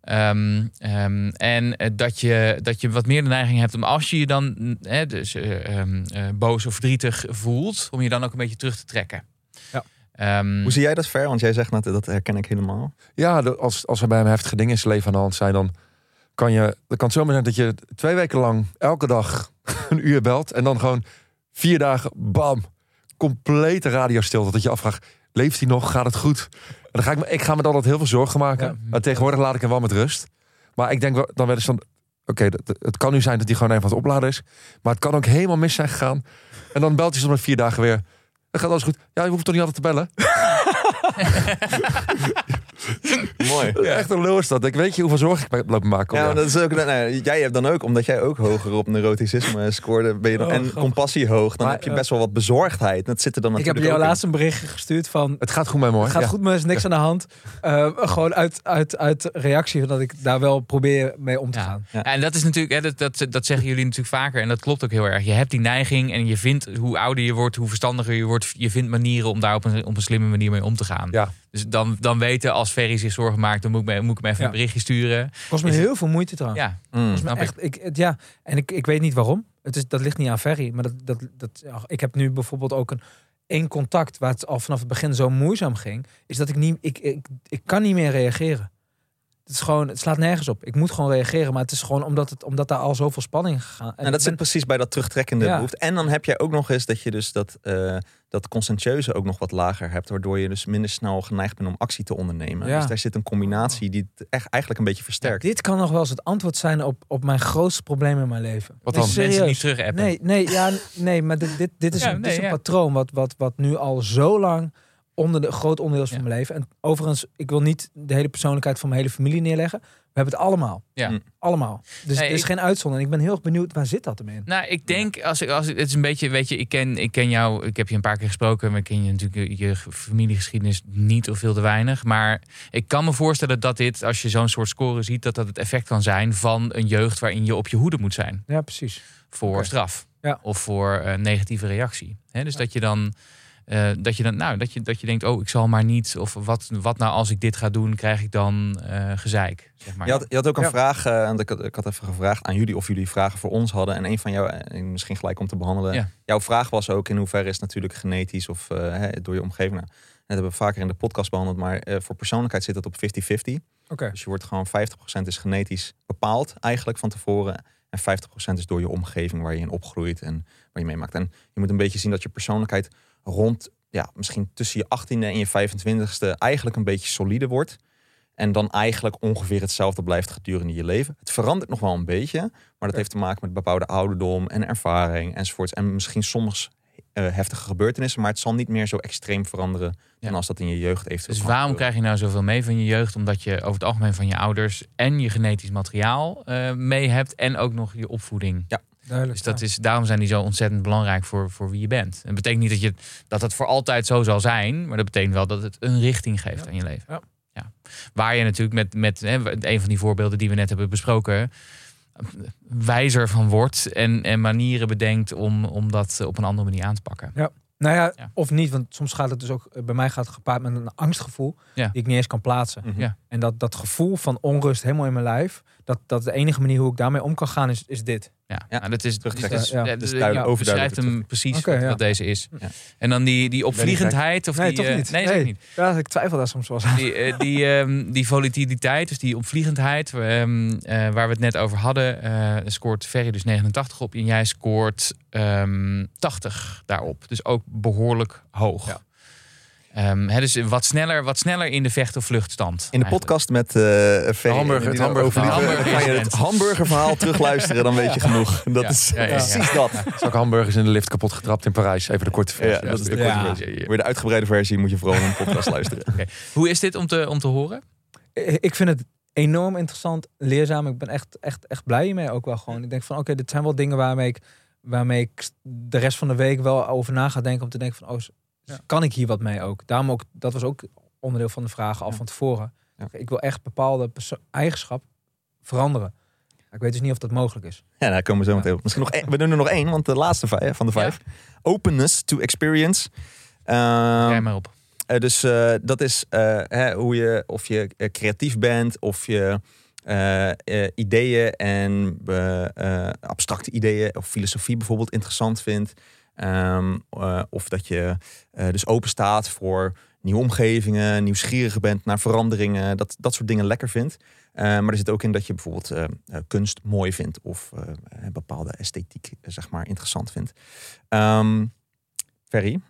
Ehm, ehm, en eh, dat je, dat je wat meer de neiging hebt om als je je dan hè, dus, eh, ehm, eh, boos of verdrietig voelt, om je dan ook een beetje terug te trekken. Ja. Ehm, Hoe zie jij dat ver? Want jij zegt net, dat herken ik helemaal. Ja, als, als er bij hem heftige dingen in zijn leven aan de hand zijn, dan kan je. Dan kan het zomaar zijn dat je twee weken lang elke dag [LAUGHS] een uur belt. En dan gewoon vier dagen, bam, complete radiostilte. Dat je afvraagt, leeft hij nog? Gaat het goed? Dan ga ik, me, ik ga me dan altijd heel veel zorgen maken. Ja. Maar tegenwoordig laat ik hem wel met rust. Maar ik denk wel- dan wel eens van, oké, het kan nu zijn dat hij gewoon even aan het opladen is. Maar het kan ook helemaal mis zijn gegaan. En dan belt hij soms met vier dagen weer. Dan gaat alles goed. Ja, je hoeft toch niet altijd te bellen? [LAUGHS] [LAUGHS] Mooi. Ja, echt een lul is dat. Ik weet je hoeveel zorgen ik lopen maken. Ja, dat is ook, nou, nou, jij hebt dan ook, omdat jij ook hoger op neuroticisme scoorde, ben je dan, Oh, en grappig. compassie hoog, dan Maar, heb je eh, best wel wat bezorgdheid. Dat zit er dan Ik heb natuurlijk jou laatst een berichtje gestuurd van... Het gaat goed met me hoor. Het gaat Ja. goed, maar er is niks aan de hand. Eh, gewoon uit, uit, uit reactie dat ik daar wel probeer mee om te Ja. gaan. Ja. En dat is natuurlijk, hè, dat, dat, dat zeggen jullie natuurlijk vaker. En dat klopt ook heel erg. Je hebt die neiging en je vindt hoe ouder je wordt, hoe verstandiger je wordt. Je vindt manieren om daar op een, op een slimme manier mee om te gaan. Ja. Dus dan, dan weten als Ferry zich zorgen maakt, dan moet ik, me, moet ik hem even Ja. een berichtje sturen. Kost me Is het- heel veel moeite trouwens. Ja, Mm. Kost me ik. echt, ik, het- ja, en ik, ik weet niet waarom. Het is, dat ligt niet aan Ferry. Maar dat, dat, dat, ik heb nu bijvoorbeeld ook een één contact waar het al vanaf het begin zo moeizaam ging. Is dat ik niet, ik, ik, ik kan niet meer reageren. Het is gewoon, het slaat nergens op. Ik moet gewoon reageren, maar het is gewoon omdat, het, omdat daar al zoveel spanning gegaan. En dat ik zit ben- precies bij dat terugtrekkende Ja. behoefte. En dan heb jij ook nog eens dat je dus dat, eh dat conscientieuze ook nog wat lager hebt. Waardoor je dus minder snel geneigd bent om actie te ondernemen. Ja. Dus daar zit een combinatie die het echt eigenlijk een beetje versterkt. dit kan nog wel eens het antwoord zijn op, op mijn grootste probleem in mijn leven. Wat Nee, dan? serieus. mensen niet terug appen. Nee, nee, ja, nee maar dit, dit, dit is, dit nee, is een patroon wat, wat, wat nu al zo lang onder de groot onderdeel is van Ja. mijn leven. En overigens, ik wil niet de hele persoonlijkheid van mijn hele familie neerleggen. We hebben het allemaal. Ja. Mm. Allemaal. Dus Nee, er is ik- geen uitzondering. Ik ben heel erg benieuwd, waar zit dat hem in? Nou, ik denk, als ik, als ik, het is een beetje, weet je, ik ken, ik ken jou, ik heb je een paar keer gesproken, maar ik ken je natuurlijk je familiegeschiedenis niet of veel te weinig. Maar ik kan me voorstellen dat dit, als je zo'n soort score ziet, dat dat het effect kan zijn van een jeugd waarin je op je hoede moet zijn Ja, precies. voor straf Ja. of voor eh, negatieve reactie. Hè, dus dat je dan. Eh, dat je dan, nou, dat je, dat je denkt, oh, ik zal maar niet. Of wat, wat nou als ik dit ga doen, krijg ik dan eh, gezeik. Zeg maar. Je had, je had ook een Ja. vraag, eh, en ik, had, ik had even gevraagd aan jullie of jullie vragen voor ons hadden. En een van jou, misschien gelijk om te behandelen. Ja. Jouw vraag was ook in hoeverre is het natuurlijk genetisch of hè, door je omgeving. Nou, dat hebben we vaker in de podcast behandeld, maar eh, voor persoonlijkheid zit het op 50-50. Oké. Dus je wordt gewoon 50% is genetisch bepaald eigenlijk van tevoren. En 50% is door je omgeving waar je in opgroeit en waar je meemaakt. En je moet een beetje zien dat je persoonlijkheid rond, ja, misschien tussen je 18e en je 25e eigenlijk een beetje solide wordt. En dan eigenlijk ongeveer hetzelfde blijft gedurende je leven. Het verandert nog wel een beetje, maar dat heeft te maken met bepaalde ouderdom en ervaring enzovoorts. En misschien soms eh, heftige gebeurtenissen, maar het zal niet meer zo extreem veranderen dan Ja. als dat in je jeugd eventueel Dus waarom krijg je nou zoveel mee van je jeugd? Omdat je over het algemeen van je ouders en je genetisch materiaal eh, mee hebt. En ook nog je opvoeding. Duidelijk. Dus dat ja. is, daarom zijn die zo ontzettend belangrijk voor, voor wie je bent. Het betekent niet dat, je, dat het voor altijd zo zal zijn. Maar dat betekent wel dat het een richting geeft Ja. aan je leven. Ja. Ja. Waar je natuurlijk met, met hè, een van die voorbeelden die we net hebben besproken... wijzer van wordt en, en manieren bedenkt om, om dat op een andere manier aan te pakken. Nou ja, Ja. of niet, want soms gaat het dus ook, bij mij gaat het gepaard met een angstgevoel Ja. die ik niet eens kan plaatsen. Ja. En dat, dat gevoel van onrust helemaal in mijn lijf, dat, dat de enige manier hoe ik daarmee om kan gaan is, is dit. Ja, Ja, nou, dat is, terugtrekken. dat is- Ja, ja, dus ja, beschrijft hem precies wat, ja. wat deze is. Ja. En dan die, die opvliegendheid. Of Nee, die, toch eh, niet. Nee, Nee. niet. Ja, ik twijfel daar soms wel eens aan. Die, eh, die, ehm, die volatiliteit, dus die opvliegendheid, ehm, eh, waar we het net over hadden, eh, scoort Ferry dus 89 op en jij scoort ehm 80 daarop. Dus ook behoorlijk hoog. Ja. Ehm, hè, dus wat sneller, wat sneller in de vecht- of vluchtstand. In de eigenlijk. podcast met eh Ferry. hamburger- het hamburgerverhaal. overleven, [LAUGHS] kan je het Hamburger- hamburgerverhaal terugluisteren, dan weet je genoeg. Dat Ja, is ja, ja, ja. precies dat. [LAUGHS] Zak hamburgers in de lift kapot getrapt in Parijs. Even de korte versie. Ja, dat is de Ja. korte versie. Voor de uitgebreide versie moet je vooral een podcast luisteren. [LAUGHS] Hoe is dit om te, om te horen? Ik vind het enorm interessant, leerzaam. Ik ben echt, echt, echt blij mee ook wel gewoon. Ik denk van, oké, dit zijn wel dingen waarmee ik, waarmee ik de rest van de week wel over na ga denken. Om te denken van, oh, Ja. kan ik hier wat mee ook? Daarom ook, dat was ook onderdeel van de vragen al Ja. van tevoren. Ja. Ik wil echt bepaalde eigenschap veranderen. Ik weet dus niet of dat mogelijk is. Ja, daar komen we zo meteen op. Misschien nog één. We doen er nog één, want de laatste vijf, van de vijf. Openness to experience. Ehm, Jij maar op. Eh, dus eh, dat is eh, hè, hoe je, of je eh, creatief bent, of je eh, eh, ideeën en eh, eh, abstracte ideeën of filosofie bijvoorbeeld interessant vindt. Ehm, eh, of dat je eh, dus open staat voor nieuwe omgevingen, nieuwsgierig bent naar veranderingen, dat, dat soort dingen lekker vindt. Eh, maar er zit ook in dat je bijvoorbeeld eh, kunst mooi vindt of een bepaalde esthetiek zeg maar interessant vindt. Ehm Ferry,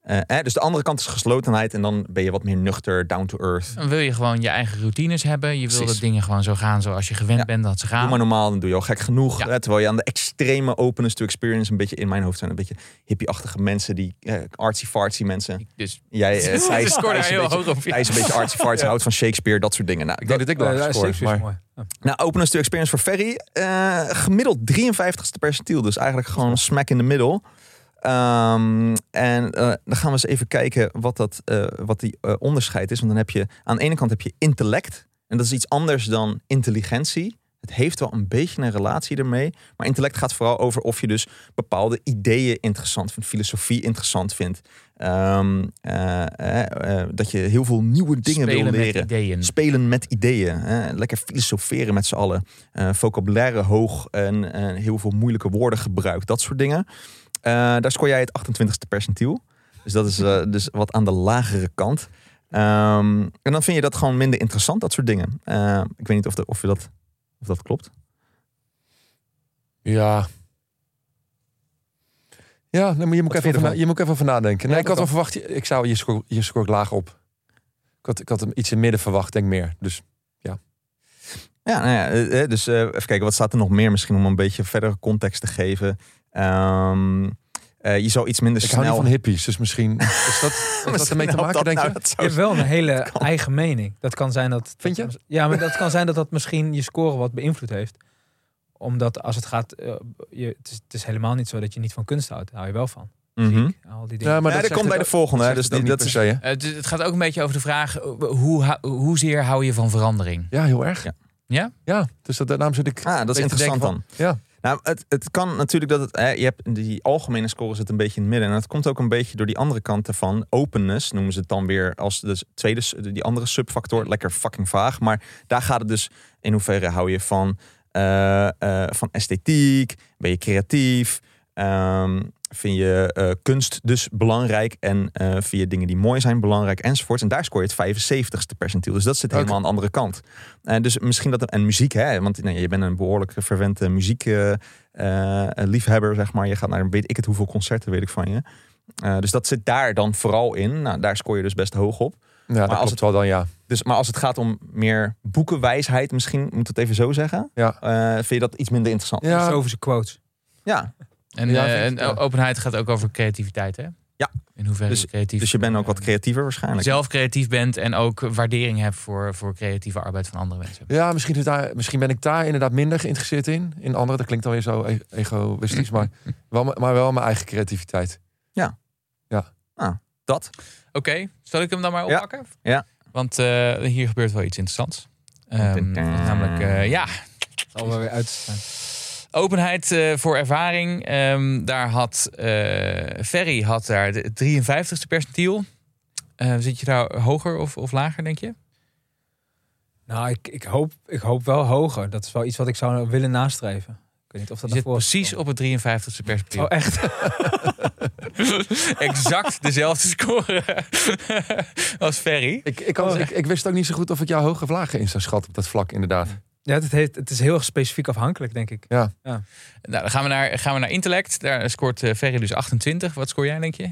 eh, eh, dus de andere kant is geslotenheid en dan ben je wat meer nuchter, down to earth. Dan wil je gewoon je eigen routines hebben. Je wil Precies. dat dingen gewoon zo gaan zoals je gewend Ja. bent dat ze Doe gaan. maar normaal, dan doe je al gek genoeg. Ja. Hè, terwijl je aan de extreme openness to experience een beetje in mijn hoofd zijn. Een beetje hippie-achtige mensen, die eh, artsy-fartsy mensen. Dus Jij, eh, [LAUGHS] scoorde Thijs daar een heel beetje, hoog op. ja. Thijs een beetje artsy-fartsy, [LAUGHS] houdt van Shakespeare, dat soort dingen. Nou, Ik denk dat ik Eh, is Maar mooi. Nou, openness to experience voor Ferry. eh, gemiddeld 53ste percentiel. Dus eigenlijk gewoon smack in de middle. Ehm, en eh, dan gaan we eens even kijken wat, dat, eh, wat die eh, onderscheid is. Want dan heb je aan de ene kant heb je intellect. En dat is iets anders dan intelligentie. Het heeft wel een beetje een relatie ermee. Maar intellect gaat vooral over of je dus bepaalde ideeën interessant vindt. Filosofie interessant vindt. Ehm, eh, eh, eh, dat je heel veel nieuwe dingen Spelen wil met leren. ideeën. Spelen met ideeën. Lekker filosoferen met z'n allen. Vocabulaire hoog en heel veel moeilijke woorden gebruikt. Dat soort dingen. Eh, daar scoor jij het 28ste percentiel. Dus dat is eh, dus wat aan de lagere kant. Ehm, en dan vind je dat gewoon minder interessant, dat soort dingen. Eh, ik weet niet of, de, of, je dat, of dat klopt. ja. Ja, nee, maar je moet, even over, na- je moet even over nadenken. Nee, Ja, ik had wel verwacht, ik zou je scoort je scoort laag op. Ik had, ik had hem iets in het midden verwacht, denk meer. Dus Ja, nou ja, eh, eh, dus even kijken, wat staat er nog meer misschien om een beetje verdere context te geven. Ehm, eh, je zou iets minder ik hou snel... niet van hippies, dus misschien [LAUGHS] is dat, is dat ermee te maken, dat denk nou, je? dat Je hebt wel een [LAUGHS] hele eigen mening. Dat kan zijn dat. Vind je? Ja, maar dat kan zijn dat dat misschien je score wat beïnvloed heeft. Omdat als het gaat. eh, je, het, is, het is helemaal niet zo dat je niet van kunst houdt. Daar hou je wel van. Mhm. Muziek, al die dingen. Ja, maar Ja, dat komt bij het de volgende. hè, Dus dat niet is? Eh, Het, het gaat ook een beetje over de vraag: hoe, hoezeer hou je van verandering? Ja, heel erg. Ja. Ja? Ja, dus dat, daarom zit ik... Ah, dat is interessant dan. Ja. Nou, het, het kan natuurlijk dat het. Hè, je hebt die algemene score zit een beetje in het midden. En dat komt ook een beetje door die andere kanten van openness. Noemen ze het dan weer als de tweede, die andere subfactor. Lekker fucking vaag. Maar daar gaat het dus in hoeverre hou je van, eh, eh, van esthetiek? Ben je creatief? Ehm, vind je eh, kunst dus belangrijk? En eh, vind je dingen die mooi zijn belangrijk? Enzovoorts. En daar scoor je het 75ste percentiel. Dus dat zit helemaal aan de andere kant. En dus misschien dat en muziek, hè? Want nou, je bent een behoorlijk verwente muziek eh, eh, liefhebber, zeg maar. Je gaat naar weet ik het hoeveel concerten, weet ik van je. Eh, dus dat zit daar dan vooral in. Nou, daar scoor je dus best hoog op. Ja, dat als klopt het- wel dan, ja. Dus, maar als het gaat om meer boekenwijsheid, misschien moet het even zo zeggen. Ja. eh, vind je dat iets minder interessant? Ja, Filosofische quotes. Ja, En, Ja, eh, en ja. openheid gaat ook over creativiteit, hè? Ja. In hoeverre Dus- je creatief dus je bent ook wat creatiever waarschijnlijk. zelf creatief bent en ook waardering hebt voor, voor creatieve arbeid van andere mensen. Ja, misschien, is daar, misschien ben ik daar inderdaad minder geïnteresseerd in. In andere, dat klinkt dan weer zo e- egoïstisch, maar [LAUGHS] wel, maar wel mijn eigen creativiteit. Dat. Oké, zal ik hem dan maar Ja. oppakken? Ja. Want eh, hier gebeurt wel iets interessants. Ehm, namelijk, eh, ja, Het zal wel weer uit. Openheid eh, voor ervaring. Ehm, daar had eh, Ferry had daar de 53ste percentiel. Eh, zit je daar hoger of, of lager, denk je? Nou, ik, ik, hoop, ik hoop wel hoger. Dat is wel iets wat ik zou willen nastreven. Ik weet niet of Je dat zit daarvoor precies op het 53ste percentiel. Oh, echt? [LAUGHS] exact dezelfde score [LAUGHS] als Ferry. Ik, ik, kan, Oh. ik, ik wist ook niet zo goed of ik jou hoog of lager in zou schatten op dat vlak, inderdaad. Ja, het, heeft, het is heel erg specifiek afhankelijk, denk ik. Nou, dan gaan we naar, gaan we naar intellect. Daar scoort eh, Ferry dus 28. Wat scoor jij, denk je?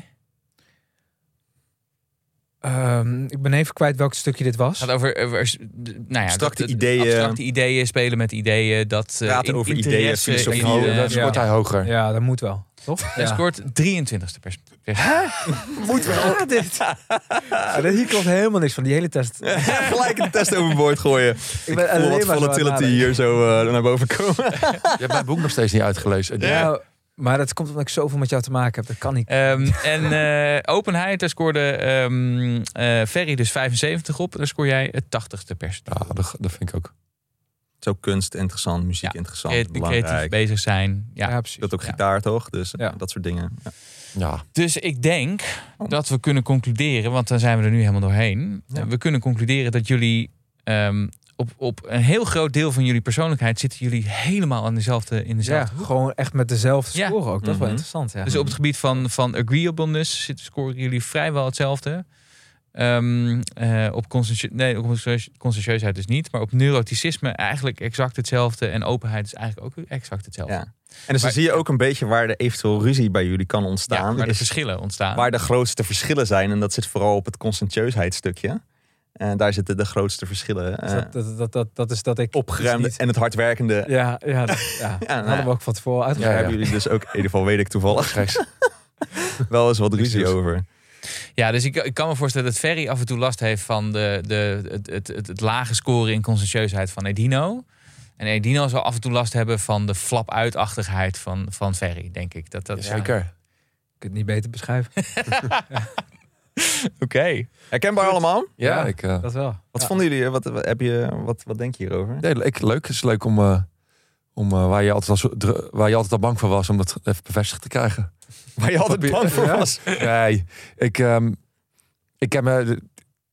Ehm, ik ben even kwijt welk stukje dit was. Het gaat over, over nou ja, Abstracte dat- ideeën. abstracte ideeën, spelen met ideeën. Dat, eh, Praten in- over ideeën, filosofie. dat scoort ja. hij hoger. Ja, dat moet wel. Toch? Hij scoort 23ste perspectief. Moet wel. dit. [LAUGHS] Ja, hier klopt helemaal niks van. Die hele test. [LAUGHS] Gelijk een test overboord gooien. Ik ben Voel alleen wat volatility hier zo eh, naar boven komen. [LAUGHS] Je hebt mijn boek nog steeds niet uitgelezen. Ja, maar dat komt omdat ik zoveel met jou te maken heb. Dat kan niet. Ehm, en eh, openheid, daar scoorde ehm eh, Ferry dus 75 op. Daar scoor jij het 80ste perspectief. Ja, dat, dat vind ik ook. Zo kunst interessant, muziek Ja, interessant, Creatief belangrijk. bezig zijn. Ja. Ja, precies. Speelt ook Ja. gitaar toch? Dus Ja. dat soort dingen. Ja. Ja, Dus ik denk Oh. dat we kunnen concluderen, want dan zijn we er nu helemaal doorheen. Ja. We kunnen concluderen dat jullie ehm, op, op een heel groot deel van jullie persoonlijkheid zitten jullie helemaal aan dezelfde, in Ja, dezelfde hoek. gewoon echt met dezelfde Ja. score ook. Dat is wel Mhm. interessant. Ja. Dus op het gebied van, van agreeableness zitten, scoren jullie vrijwel hetzelfde. Ehm, eh, op consensu- nee, op dus niet. Maar op neuroticisme eigenlijk exact hetzelfde. En openheid is eigenlijk ook exact hetzelfde. Ja. En dus dan zie je ook een beetje waar de eventueel ruzie bij jullie kan Ja, ontstaan. waar de verschillen ontstaan. waar de grootste verschillen zijn. En dat zit vooral op het conscientieusheidsstukje. En daar zitten de grootste verschillen. Dus eh, dat, dat, dat, dat, dat is dat ik... opgeruimde dus niet- en het hardwerkende. Ja, ja, dat, ja. [LAUGHS] nou hadden we ook van tevoren Daar Ja, uitgelegd. hebben jullie dus ook, in ieder geval weet ik toevallig, [LAUGHS] wel eens wat ruzie over. Ja, dus ik, ik kan me voorstellen dat Ferry af en toe last heeft van de, de, het, het, het, het lage scoren in conscientieusheid van Edino. En Edino zal af en toe last hebben van de flap-uitachtigheid van, van Ferry, denk ik. Dat, dat, Zeker. Ik kan het niet beter beschrijven. [LAUGHS] Oké. Herkenbaar allemaal? Ja, Ja. ik... eh, Dat wel. Wat Ja. vonden jullie? Wat, wat, heb je, wat, wat denk je hierover? nee, ik, leuk. Het is leuk om, eh, om eh, waar, je altijd al zo, dr- waar je altijd al bang voor was, om dat even bevestigd te krijgen. [LAUGHS] Waar je altijd bang voor Ja. was. Nee, ik, ehm, ik heb me de,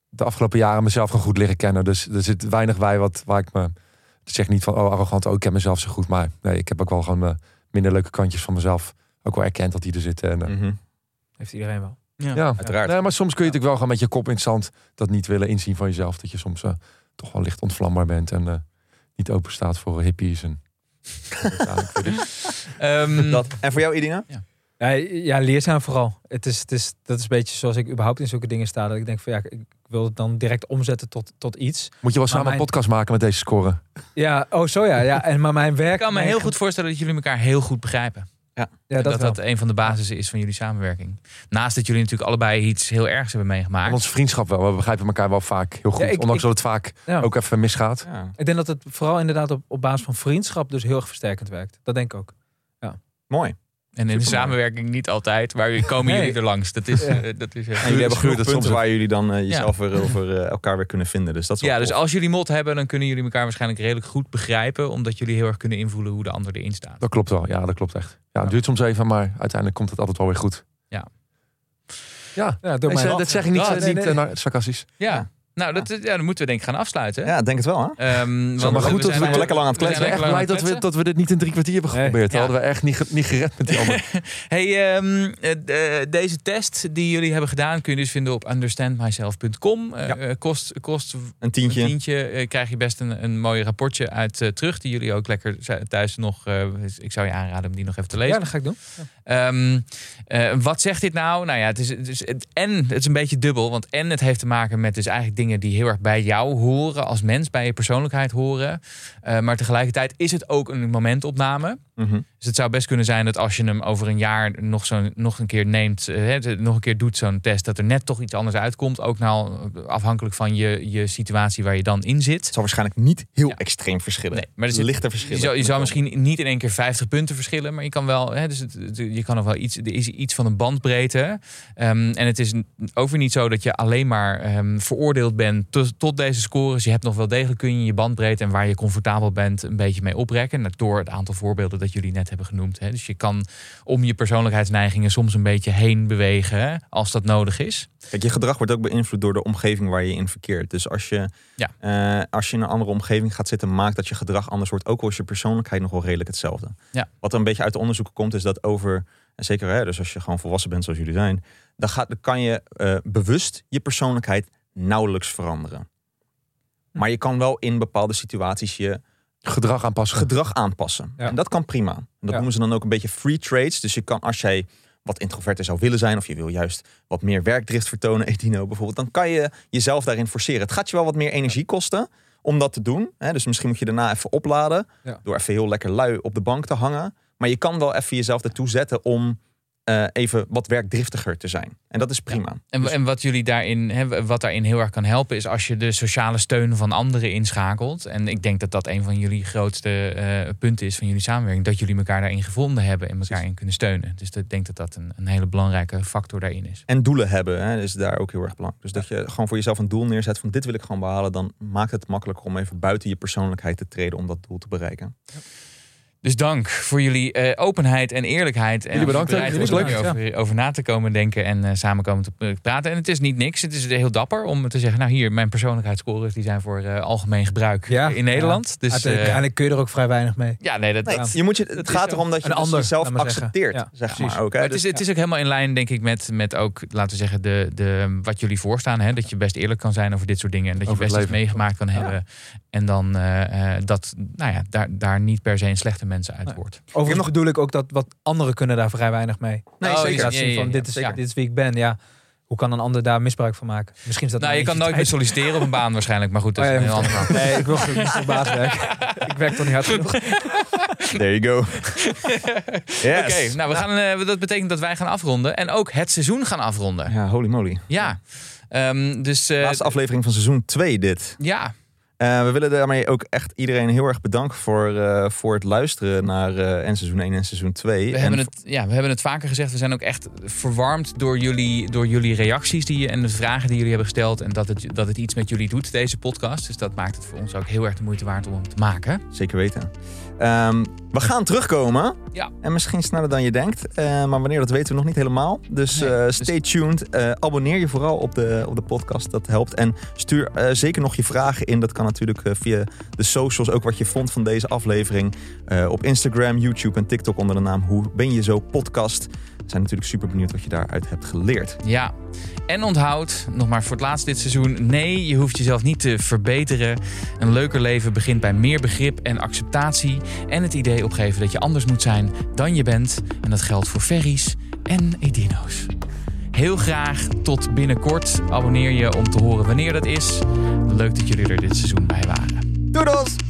de afgelopen jaren mezelf gewoon goed leren kennen. Dus er zit weinig bij wat, waar ik me... Ik zeg niet van, oh arrogant, oh ik ken mezelf zo goed. Maar nee, ik heb ook wel gewoon eh, minder leuke kantjes van mezelf ook wel erkend dat die er zitten. En, eh, Mhm. Heeft iedereen wel. Ja. ja. Uiteraard. Nee, maar soms kun je natuurlijk wel gewoon met je kop in het zand dat niet willen inzien van jezelf. Dat je soms eh, toch wel licht ontvlambaar bent en eh, niet open staat voor hippies. En... [LAUGHS] Ehm, Dat. En voor jou, Idina? Ja, ja, leerzaam vooral. Het is, het is, dat is een beetje zoals ik überhaupt in zulke dingen sta. Dat ik denk van ja, ik wil het dan direct omzetten tot, tot iets. Moet je wel samen mijn- een podcast maken met deze score. Ja, oh zo ja. ja. En, maar mijn werk... ik kan me mijn heel goed voorstellen dat jullie elkaar heel goed begrijpen. Ja, dat, dat wel. dat een van de basissen is van jullie samenwerking. Naast dat jullie natuurlijk allebei iets heel ergs hebben meegemaakt. En onze vriendschap wel. We begrijpen elkaar wel vaak heel goed. Ja, ik- ondanks ik- dat het vaak Ja. ook even misgaat. Ja. Ik denk dat het vooral inderdaad op, op basis van vriendschap dus heel erg versterkend werkt. Dat denk ik ook. Mooi. En in de samenwerking niet altijd, maar jullie komen Nee. jullie er langs. Dat is, Ja. eh, dat is, eh, En jullie hebben genoeg het soms waar jullie dan eh, jezelf weer over elkaar weer kunnen vinden. Dus dat is ja, dus als jullie mot hebben, dan kunnen jullie elkaar waarschijnlijk redelijk goed begrijpen. Omdat jullie heel erg kunnen invoelen hoe de ander erin staat. Dat klopt wel. Ja, dat klopt echt. Ja, het duurt soms even, maar uiteindelijk komt het altijd wel weer goed. Ja. Ja, Ja, dat zeg ik niet, Ja, nee, niet nee. sarcastisch. Ja, nou, dat, ja, dan moeten we denk ik gaan afsluiten. Ja, denk het wel, hè? Ehm, maar want goed we zijn we zijn wel lekker lang aan het kletsen. echt blij dat we, dat we dit niet in drie kwartier hebben Nee. geprobeerd. Ja. Dat hadden we echt niet, niet gered met die allemaal. [LAUGHS] Hey, ehm, eh, eh, deze test die jullie hebben gedaan kun je dus vinden op understandmyself.com. Eh, Ja. eh, kost, kost Een tientje. Een tientje eh, krijg je best een, een mooi rapportje uit eh, terug. Die jullie ook lekker thuis nog. eh, ik zou je aanraden om die nog even te lezen. Ja, dat ga ik doen. Ehm, eh, wat zegt dit nou? Nou ja, het is, het is het, en het is een beetje dubbel. Want en het heeft te maken met dus eigenlijk dingen die heel erg bij jou horen. Als mens, bij je persoonlijkheid horen. Eh, maar tegelijkertijd is het ook een momentopname. Mhm. Dus het zou best kunnen zijn dat als je hem over een jaar nog, zo, nog een keer neemt, eh, nog een keer doet zo'n test, dat er net toch iets anders uitkomt. Ook nou afhankelijk van je, je situatie waar je dan in zit. Het zal waarschijnlijk niet heel Ja. extreem verschillen. Nee, maar er zit- lichte Je verschillen. zou, je zou misschien niet in één keer 50 punten verschillen, maar je kan wel, hè, dus het, je kan nog wel iets, er is iets van een bandbreedte. Ehm, en het is ook weer niet zo dat je alleen maar ehm, veroordeeld bent tot, tot deze scores. Je hebt nog wel degelijk kun je je bandbreedte en waar je comfortabel bent een beetje mee oprekken. Nou, Door het aantal voorbeelden dat jullie net hebben genoemd. Hè. Dus je kan om je persoonlijkheidsneigingen soms een beetje heen bewegen hè, als dat nodig is. Kijk, je gedrag wordt ook beïnvloed door de omgeving waar je in verkeert. Dus als je, Ja. eh, als je in een andere omgeving gaat zitten, maakt dat je gedrag anders wordt. Ook al is je persoonlijkheid nog wel redelijk hetzelfde. Ja. Wat er een beetje uit de onderzoeken komt, is dat over, en zeker hè, dus als je gewoon volwassen bent zoals jullie zijn, dan, gaat, dan kan je eh, bewust je persoonlijkheid nauwelijks veranderen. Maar je kan wel in bepaalde situaties je Gedrag aanpassen. gedrag aanpassen. Ja. En dat kan prima. Dat noemen ze dan ook een beetje free trades. Dus je kan, als jij wat introverter zou willen zijn, of je wil juist wat meer werkdrift vertonen, [LAUGHS] Edino bijvoorbeeld, dan kan je jezelf daarin forceren. Het gaat je wel wat meer energie kosten om dat te doen. Hè? Dus misschien moet je daarna even opladen Ja. door even heel lekker lui op de bank te hangen. Maar je kan wel even jezelf ertoe zetten om eh, even wat werkdriftiger te zijn. En dat is prima. En, Dus- en wat jullie daarin, hè, wat daarin heel erg kan helpen, is als je de sociale steun van anderen inschakelt. En ik denk dat dat een van jullie grootste eh, punten is van jullie samenwerking. Dat jullie elkaar daarin gevonden hebben en elkaar in kunnen steunen. Dus dat- ik denk dat dat een, een hele belangrijke factor daarin is. En doelen hebben hè, is daar ook heel erg belangrijk. Dus dat je gewoon voor jezelf een doel neerzet van dit wil ik gewoon behalen. Dan maakt het makkelijker om even buiten je persoonlijkheid te treden om dat doel te bereiken. Dus dank voor jullie eh, openheid en eerlijkheid. En Jullie bedankt Jullie bedankt, over, over na te komen denken en eh, samen komen te eh, praten. En het is niet niks. Het is heel dapper om te zeggen, nou hier, mijn persoonlijkheidsscores die zijn voor eh, algemeen gebruik Ja, in Nederland. Dus eh, Uiteindelijk kun je er ook vrij weinig mee. ja, nee, dat, Nee, je moet je, het gaat erom dat je Een dus ander, jezelf maar zeggen. accepteert. Ja, zeg precies. maar ook. Hè? Maar het, Dus- is, het is ook helemaal in lijn, denk ik, met, met ook, laten we zeggen, de, de, wat jullie voorstaan. Hè? Dat je best eerlijk kan zijn over dit soort dingen. En dat je Over best iets meegemaakt kan hebben. En dan eh, eh, dat, nou ja, daar, daar niet per se een slechte mensen uit Nee. wordt. Overigens nog- bedoel ik ook dat wat anderen kunnen daar vrij weinig mee. Nee, Oh, zeker. ja, ja, van dit is, dit is wie ik ben. Ja, hoe kan een ander daar misbruik van maken? Misschien is dat Nou, je kan nooit meer solliciteren op een baan waarschijnlijk. Maar goed, dat Oh, is ja, een ander. Nee, ik wil niet voor baas werken. ik werk toch niet hard genoeg. [LAUGHS] There you go. yes. Oké, nou, we gaan, eh, dat betekent dat wij gaan afronden. En ook het seizoen gaan afronden. Ja, holy moly. Ja. Ehm, dus eh, Laatste aflevering van seizoen 2 dit. ja, Eh, we willen daarmee ook echt iedereen heel erg bedanken voor, eh, voor het luisteren naar eh, en seizoen 1 en seizoen 2. We en hebben, het, ja, we hebben het vaker gezegd. We zijn ook echt verwarmd door jullie, door jullie reacties die, je- en de vragen die jullie hebben gesteld. En dat het, dat het iets met jullie doet, deze podcast. Dus dat maakt het voor ons ook heel erg de moeite waard om hem te maken. Zeker weten. Ehm, we gaan terugkomen. Ja. En misschien sneller dan je denkt. Eh, maar wanneer, dat weten we nog niet helemaal. Dus Nee, eh, dus- stay tuned. Eh, abonneer je vooral op de, op de podcast. Dat helpt. En stuur eh, zeker nog je vragen in. Dat kan natuurlijk via de socials. Ook wat je vond van deze aflevering. Op Instagram, YouTube en TikTok onder de naam Hoe Ben Je Zo Podcast. We zijn natuurlijk super benieuwd wat je daaruit hebt geleerd. Ja. En onthoud, nog maar voor het laatst dit seizoen. Nee, je hoeft jezelf niet te verbeteren. Een leuker leven begint bij meer begrip en acceptatie. En het idee opgeven dat je anders moet zijn dan je bent. En dat geldt voor ferries en edino's. Heel graag tot binnenkort. Abonneer je om te horen wanneer dat is. Leuk dat jullie er dit seizoen bij waren. Doei!